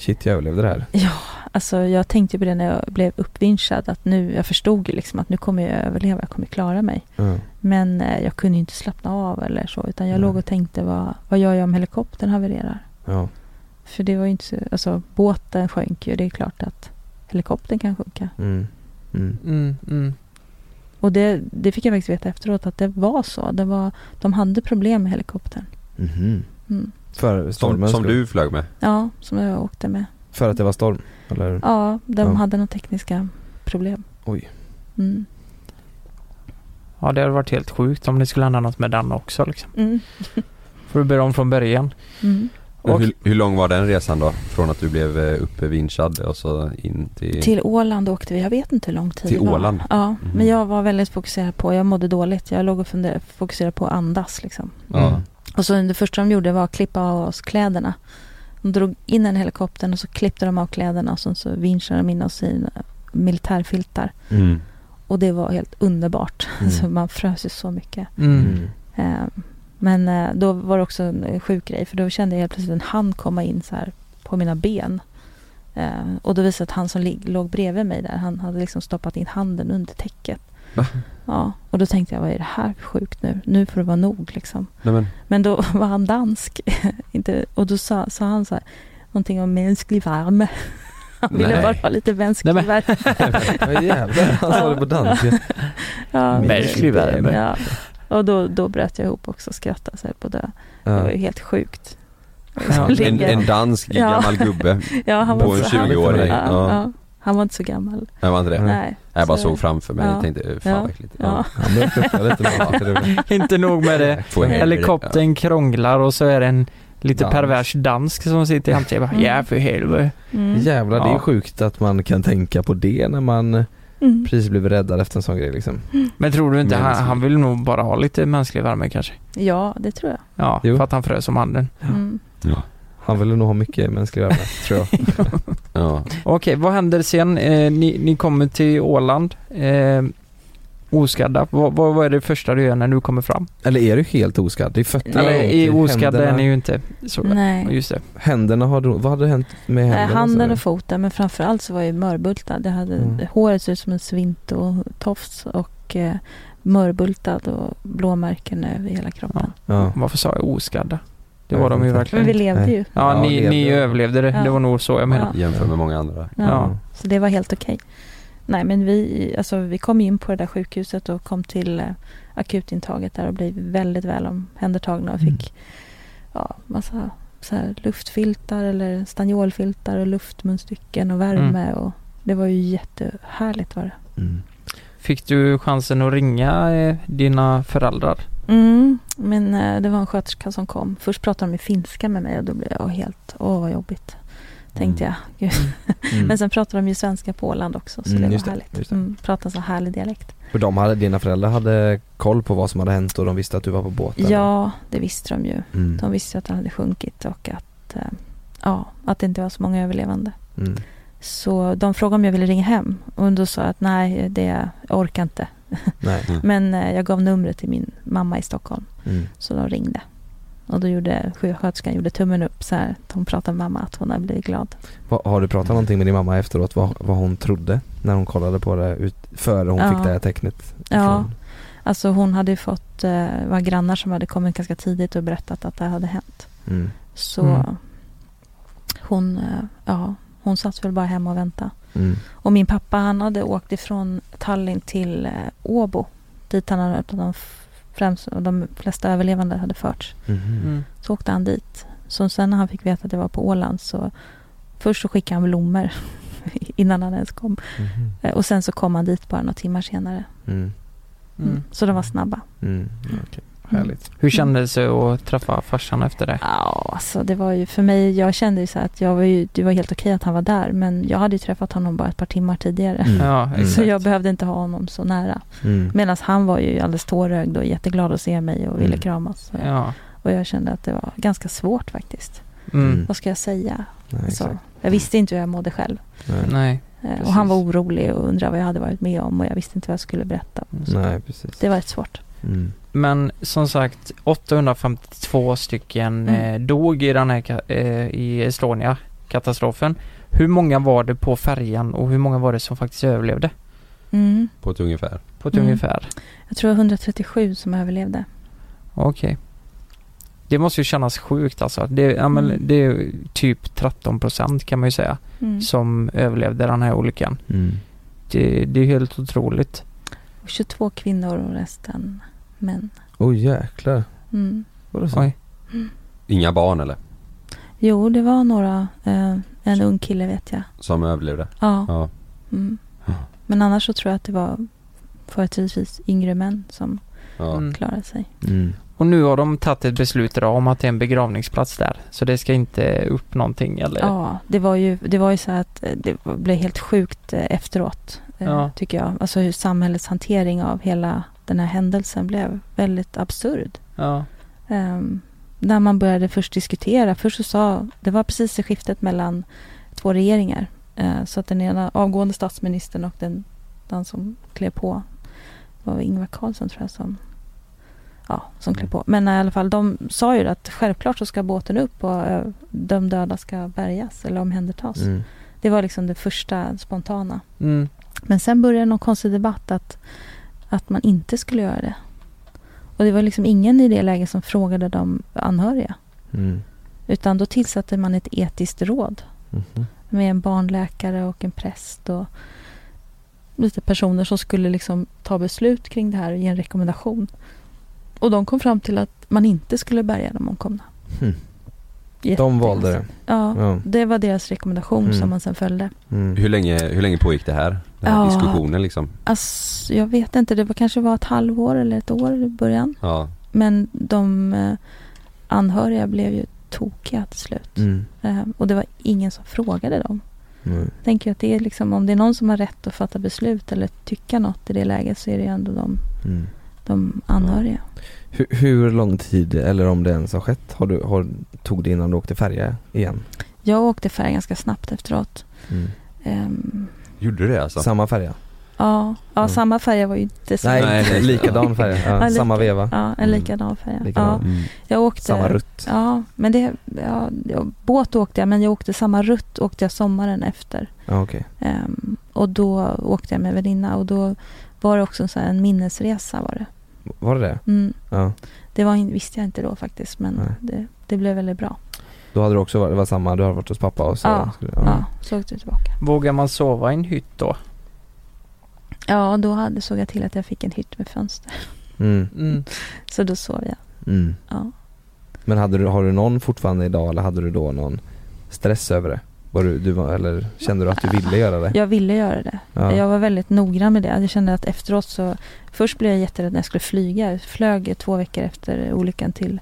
Shit, jag överlevde det här. Ja, alltså jag tänkte på det när jag blev uppvinschad att nu, jag förstod ju liksom att nu kommer jag överleva, jag kommer klara mig. Ja. Men eh, jag kunde ju inte slappna av eller så, utan jag Nej. låg och tänkte vad, vad gör jag om helikoptern havererar? Ja. För det var ju inte så, alltså båten sjönk ju, det är klart att helikoptern kan sjunka. Mm. Och det, det fick jag faktiskt veta efteråt att det var så. Det var, de hade problem med helikoptern. Mhm. Mm. För Som, stormen som du flög med? Ja, som jag åkte med. För att det var storm? Eller? Ja, de Ja. hade några tekniska problem. Oj. Mm. Ja, det hade varit helt sjukt om det skulle hända något med den också liksom. Mm. Får du börja om från början. Mm. Och, hur, hur lång var den resan då? Från att du blev eh, uppvinschad och så in till... Till Åland åkte vi. Jag vet inte hur lång tid Till det var. Åland? Ja, Mhm. men jag var väldigt fokuserad på, jag mådde dåligt. Jag låg och funderade, fokuserade på att andas liksom. Ja. Och så det första de gjorde var att klippa av oss kläderna. De drog in en helikoptern och så klippte de av kläderna och sen så vinschade de in oss i eh, militärfiltar. Mm. Och det var helt underbart. Mm. Alltså man frös ju så mycket. mm. Eh, Men eh, då var det också en eh, sjuk grej för då kände jag helt plötsligt en hand komma in så här på mina ben. Eh, Och då visade att han som låg bredvid mig där, han hade liksom stoppat in handen under täcket. Va? Ja, och då tänkte jag, vad är det här sjukt nu? Nu får det vara nog liksom. Nej, men, då var han dansk. Inte, och då sa, sa han så här, någonting om mänsklig värme. Han ville Nej. bara ha lite mänsklig Nej, värme. Vad jävlar, han sa det på danska. Ja, Mänsklig värme. Ja. Och då, då bröt jag ihop också och skrattade så här på det. Det var ju helt sjukt. Ja. en, Ligga- en dansk Ja. gammal gubbe ja, han på var en så, han, 20-åring. ja, Ja. ja. Han var inte så gammal. Nej, var inte det? Nej. Nej. Jag bara Så- såg framför mig Ja. och tänkte, fan Ja. vad äckligt. Ja. Inte nog med det. Helikoptern krånglar och så är det en lite Dans. pervers dansk som sitter i bara, Mm. ja för helvete. Mm. Jävlar, det är sjukt att man kan tänka på det när man Mm. precis blev räddad efter en sån grej liksom. Men tror du inte, han, han vill nog bara ha lite mänsklig värme kanske? Ja, det tror jag. Ja, Jo. för att han frös om handen. Mm. Han ville nog ha mycket mänsklig värme, tror jag. Ja. Okej, vad händer sen? Eh, ni, ni kommer till Åland. Eh, oskadda. Vad, vad, vad är det första du gör när du kommer fram? Eller är du helt oskadd? Det är fötterna i det oskadda är ni ju inte. Så, Nej. Just det. Händerna har, du- vad hade hänt med Nej, händerna? handen och foten, men framförallt så var jag mörbultad. Det hade, Mm. Håret såg ut som en svintotofs och eh, mörbultad och blåmärken över hela kroppen. du? Ja. Varför sa jag oskadda? Det var de ju verkligen. Men vi levde Nej. ju. Ja, Ja, ni, levde. ni överlevde det. Ja. Det var nog så jag menade. Jämför med många andra. Ja. Ja. Så det var helt okej. Nej, men vi, alltså, vi kom in på det där sjukhuset och kom till eh, akutintaget där och blev väldigt väl omhändertagna och Mm. fick ja, massa så här, luftfiltar eller stanniolfiltar och luftmunstycken och värme. Och det var ju jättehärligt var det. Mm. Fick du chansen att ringa eh, dina föräldrar? Mm, men eh, det var en sköterska som kom. Först pratade de i finska med mig och då blev jag helt, åh vad jobbigt. Tänkte jag. Gud. Mm. Men sen pratade de ju svenska på Åland också så Mm, det var det, härligt. det. Mm, pratade så härlig dialekt. För de hade, dina föräldrar hade koll på vad som hade hänt och de visste att du var på båten? Ja, det visste de ju. Mm. De visste att han hade sjunkit och att, eh, ja, att det inte var så många överlevande. Mm. Så de frågade om jag ville ringa hem och då sa jag att nej, det, jag orkar inte. Nej. Mm. Men eh, jag gav numret till min mamma i Stockholm. Mm. Så de ringde. Och då gjorde sjuksköterskan gjorde tummen upp så här. att Hon pratade med mamma att hon hade blivit glad. Va, har du pratat någonting med din mamma efteråt vad, vad hon trodde när hon kollade på det ut, före hon Ja. fick det här tecknet? Ja. Alltså hon hade ju fått, eh, var grannar som hade kommit ganska tidigt och berättat att det hade hänt. Mm. Så Mm. hon, eh, ja, hon satt väl bara hemma och väntade. Mm. Och min pappa han hade åkt ifrån Tallinn till eh, Åbo. Dit han hade hört att de, främst, de flesta överlevande hade förts. Mhm. Mm. Så åkte han dit. Så sen när han fick veta att jag var på Åland så först så skickade han blommor innan han ens kom. Eh, Och sen så kom han dit bara några timmar senare. Mm. Mm. Så de var snabba. Mm. Okej. Härligt. Hur kändes det att träffa farsan efter det? Ja, alltså det var ju för mig, jag kände ju så att jag var ju, det var helt okej att han var där men jag hade ju träffat honom bara ett par timmar tidigare. Mm. Ja, Mm. Så jag behövde inte ha honom så nära. Mm. Medan han var ju alldeles tårögd och jätteglad att se mig och ville Mm. kramas. Så- Ja. Och jag kände att det var ganska svårt faktiskt. Mm. Vad ska jag säga? Nej, Så, exakt. jag visste inte hur jag mådde själv. Nej. Nej. Eh, Precis. Och han var orolig och undrade vad jag hade varit med om och jag visste inte vad jag skulle berätta. Så Nej, precis. Det var rätt svårt. Mm. Men som sagt, 852 stycken Mm. eh, dog i den här eh, i Estonia-katastrofen. Hur många var det på färjan och hur många var det som faktiskt överlevde? Mm. På ett ungefär. På ett Mm. ungefär? Jag tror 137 som överlevde. Okej. Det måste ju kännas sjukt alltså. Det, ja, men Mm. det är typ 13 procent kan man ju säga Mm. som överlevde den här olyckan. Mm. Det, det är helt otroligt. Och 22 kvinnor och resten män. Oj jäklar. Mm. Vadå så? Oj. Inga barn eller? Jo, det var några. Eh, en ung kille vet jag. Som överlevde? Ja. Ja. Mm. Men annars så tror jag att det var företrädesvis yngre män som ja. Mm. klarade sig. Mm. Och nu har de tagit ett beslut idag om att det är en begravningsplats där. Så det ska inte upp någonting eller? Ja, det var ju, det var ju så att eh, det blev helt sjukt eh, efteråt. Eh, Ja. Tycker jag. Alltså hur samhällets hantering av hela den här händelsen blev väldigt absurd. Ja. Um, när man började först diskutera. Först så sa, det var precis i skiftet mellan två regeringar. Eh, så att den ena avgående statsministern och den, den som klev på var Ingvar Carlsson tror jag som, ja, som klev på. Men i alla fall, de sa ju att självklart så ska båten upp och eh, de döda ska bärgas eller omhändertas. Mm. Det var liksom det första spontana. Mm. Men sen började någon konstig debatt att, att man inte skulle göra det. Och det var liksom ingen i det läget som frågade de anhöriga. Mm. Utan då tillsatte man ett etiskt råd Mhm. med en barnläkare och en präst och lite personer som skulle liksom ta beslut kring det här och ge en rekommendation. Och de kom fram till att man inte skulle bärga de omkomna. Hmm. De valde det. Ja, Ja. det var deras rekommendation Mm. som man sen följde. Mm. Hur, länge, hur länge pågick det här? Den här Ja. diskussionen liksom? Alltså, jag vet inte, det var kanske var ett halvår eller ett år i början. Ja. Men de eh, anhöriga blev ju tokiga till slut. Mm. Eh, och det var ingen som frågade dem. Mm. Jag tänker att det är liksom, om det är någon som har rätt att fatta beslut eller tycka något i det läget så är det ju ändå de, Mm. de anhöriga. Hur, hur lång tid, eller om det ens har skett, har du, har, tog det innan du åkte färja igen? Jag åkte färja ganska snabbt efteråt. Mm. Ehm, Gjorde du det alltså? Samma färja? ja, ja Mm. samma färja var ju inte så Nej, Nej, likadan färja. Ja, Ja, samma lika- veva. Ja, en Mm. likadan färja. Likadan. Ja, Mm. jag åkte, Samma rutt. Ja, men det, ja, jag- båt åkte jag, men jag åkte samma rutt åkte jag sommaren efter. Ja, okej. Ehm, och då åkte jag med väninna och då var det också så här, en minnesresa var det. Var det det? Mm. Ja. Det var, visste jag inte då faktiskt, men det, det blev väldigt bra. Då hade du också varit, det var samma, du hade varit hos pappa och så? Ja, skulle- Ja, så åkte vi tillbaka. Vågar man sova i en hytt då? Ja, då hade, såg jag till att jag fick en hytt med fönster. Mm. Mm. Så då sov jag. Mm. Ja. Men hade du, har du någon fortfarande idag eller hade du då någon stress över det? Var du, du var, eller kände du att du ville göra det? Jag ville göra det. Ja. Jag var väldigt noggrann med det. Jag kände att efteråt så... Först blev jag jätterädd när jag skulle flyga. Jag flög två veckor efter olyckan till,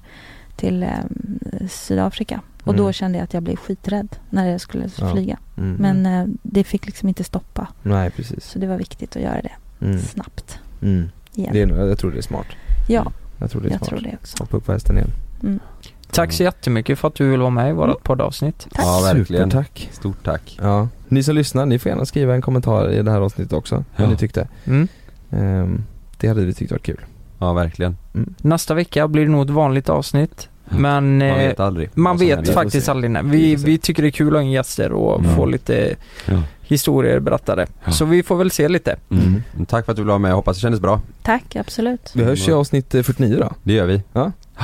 till ehm, Sydafrika. Och då Mm. kände jag att jag blev skiträdd när jag skulle Ja. flyga. Mm. Men eh, det fick liksom inte stoppa. Nej, precis. Så det var viktigt att göra det Mm. snabbt. Mm. Igen. Det är, jag tror det är smart. Ja, Jag tror det är jag smart. tror det också. Hoppa upp på hästen igen. Mm. Tack så jättemycket för att du vill vara med i vårt poddavsnitt. Tack. Ja, verkligen. Supertack. Stort tack. Ja. Ni som lyssnar, ni får gärna skriva en kommentar i det här avsnittet också. Vad Ja. ni tyckte. Mm. Ehm, det hade vi tyckt varit kul. Ja, verkligen. Nästa vecka blir det nog ett vanligt avsnitt. Men Man eh, vet aldrig. man vad vet faktiskt aldrig. när. Vi Vi, tycker det är kul att ha in gäster och Ja. få lite Ja. historier berättade. Ja. Så vi får väl se lite. Mm. Tack för att du ville vara med, hoppas det kändes bra. Tack, absolut. Vi hörs i avsnitt eh, 49 då. Det gör vi. Ja.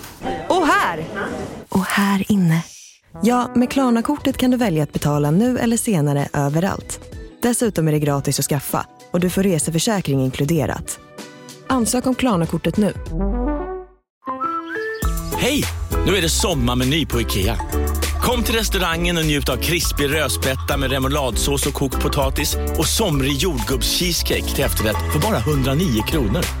Och här! Och här inne. Ja, med Klarna-kortet kan du välja att betala nu eller senare överallt. Dessutom är det gratis att skaffa och du får reseförsäkring inkluderat. Ansök om Klarna-kortet nu. Hej! Nu är det sommarmeny på IKEA. Kom till restaurangen och njut av krispig rödspätta med remouladsås och kokt potatis och somrig jordgubbscheesecake till efterrätt för bara 109 kronor.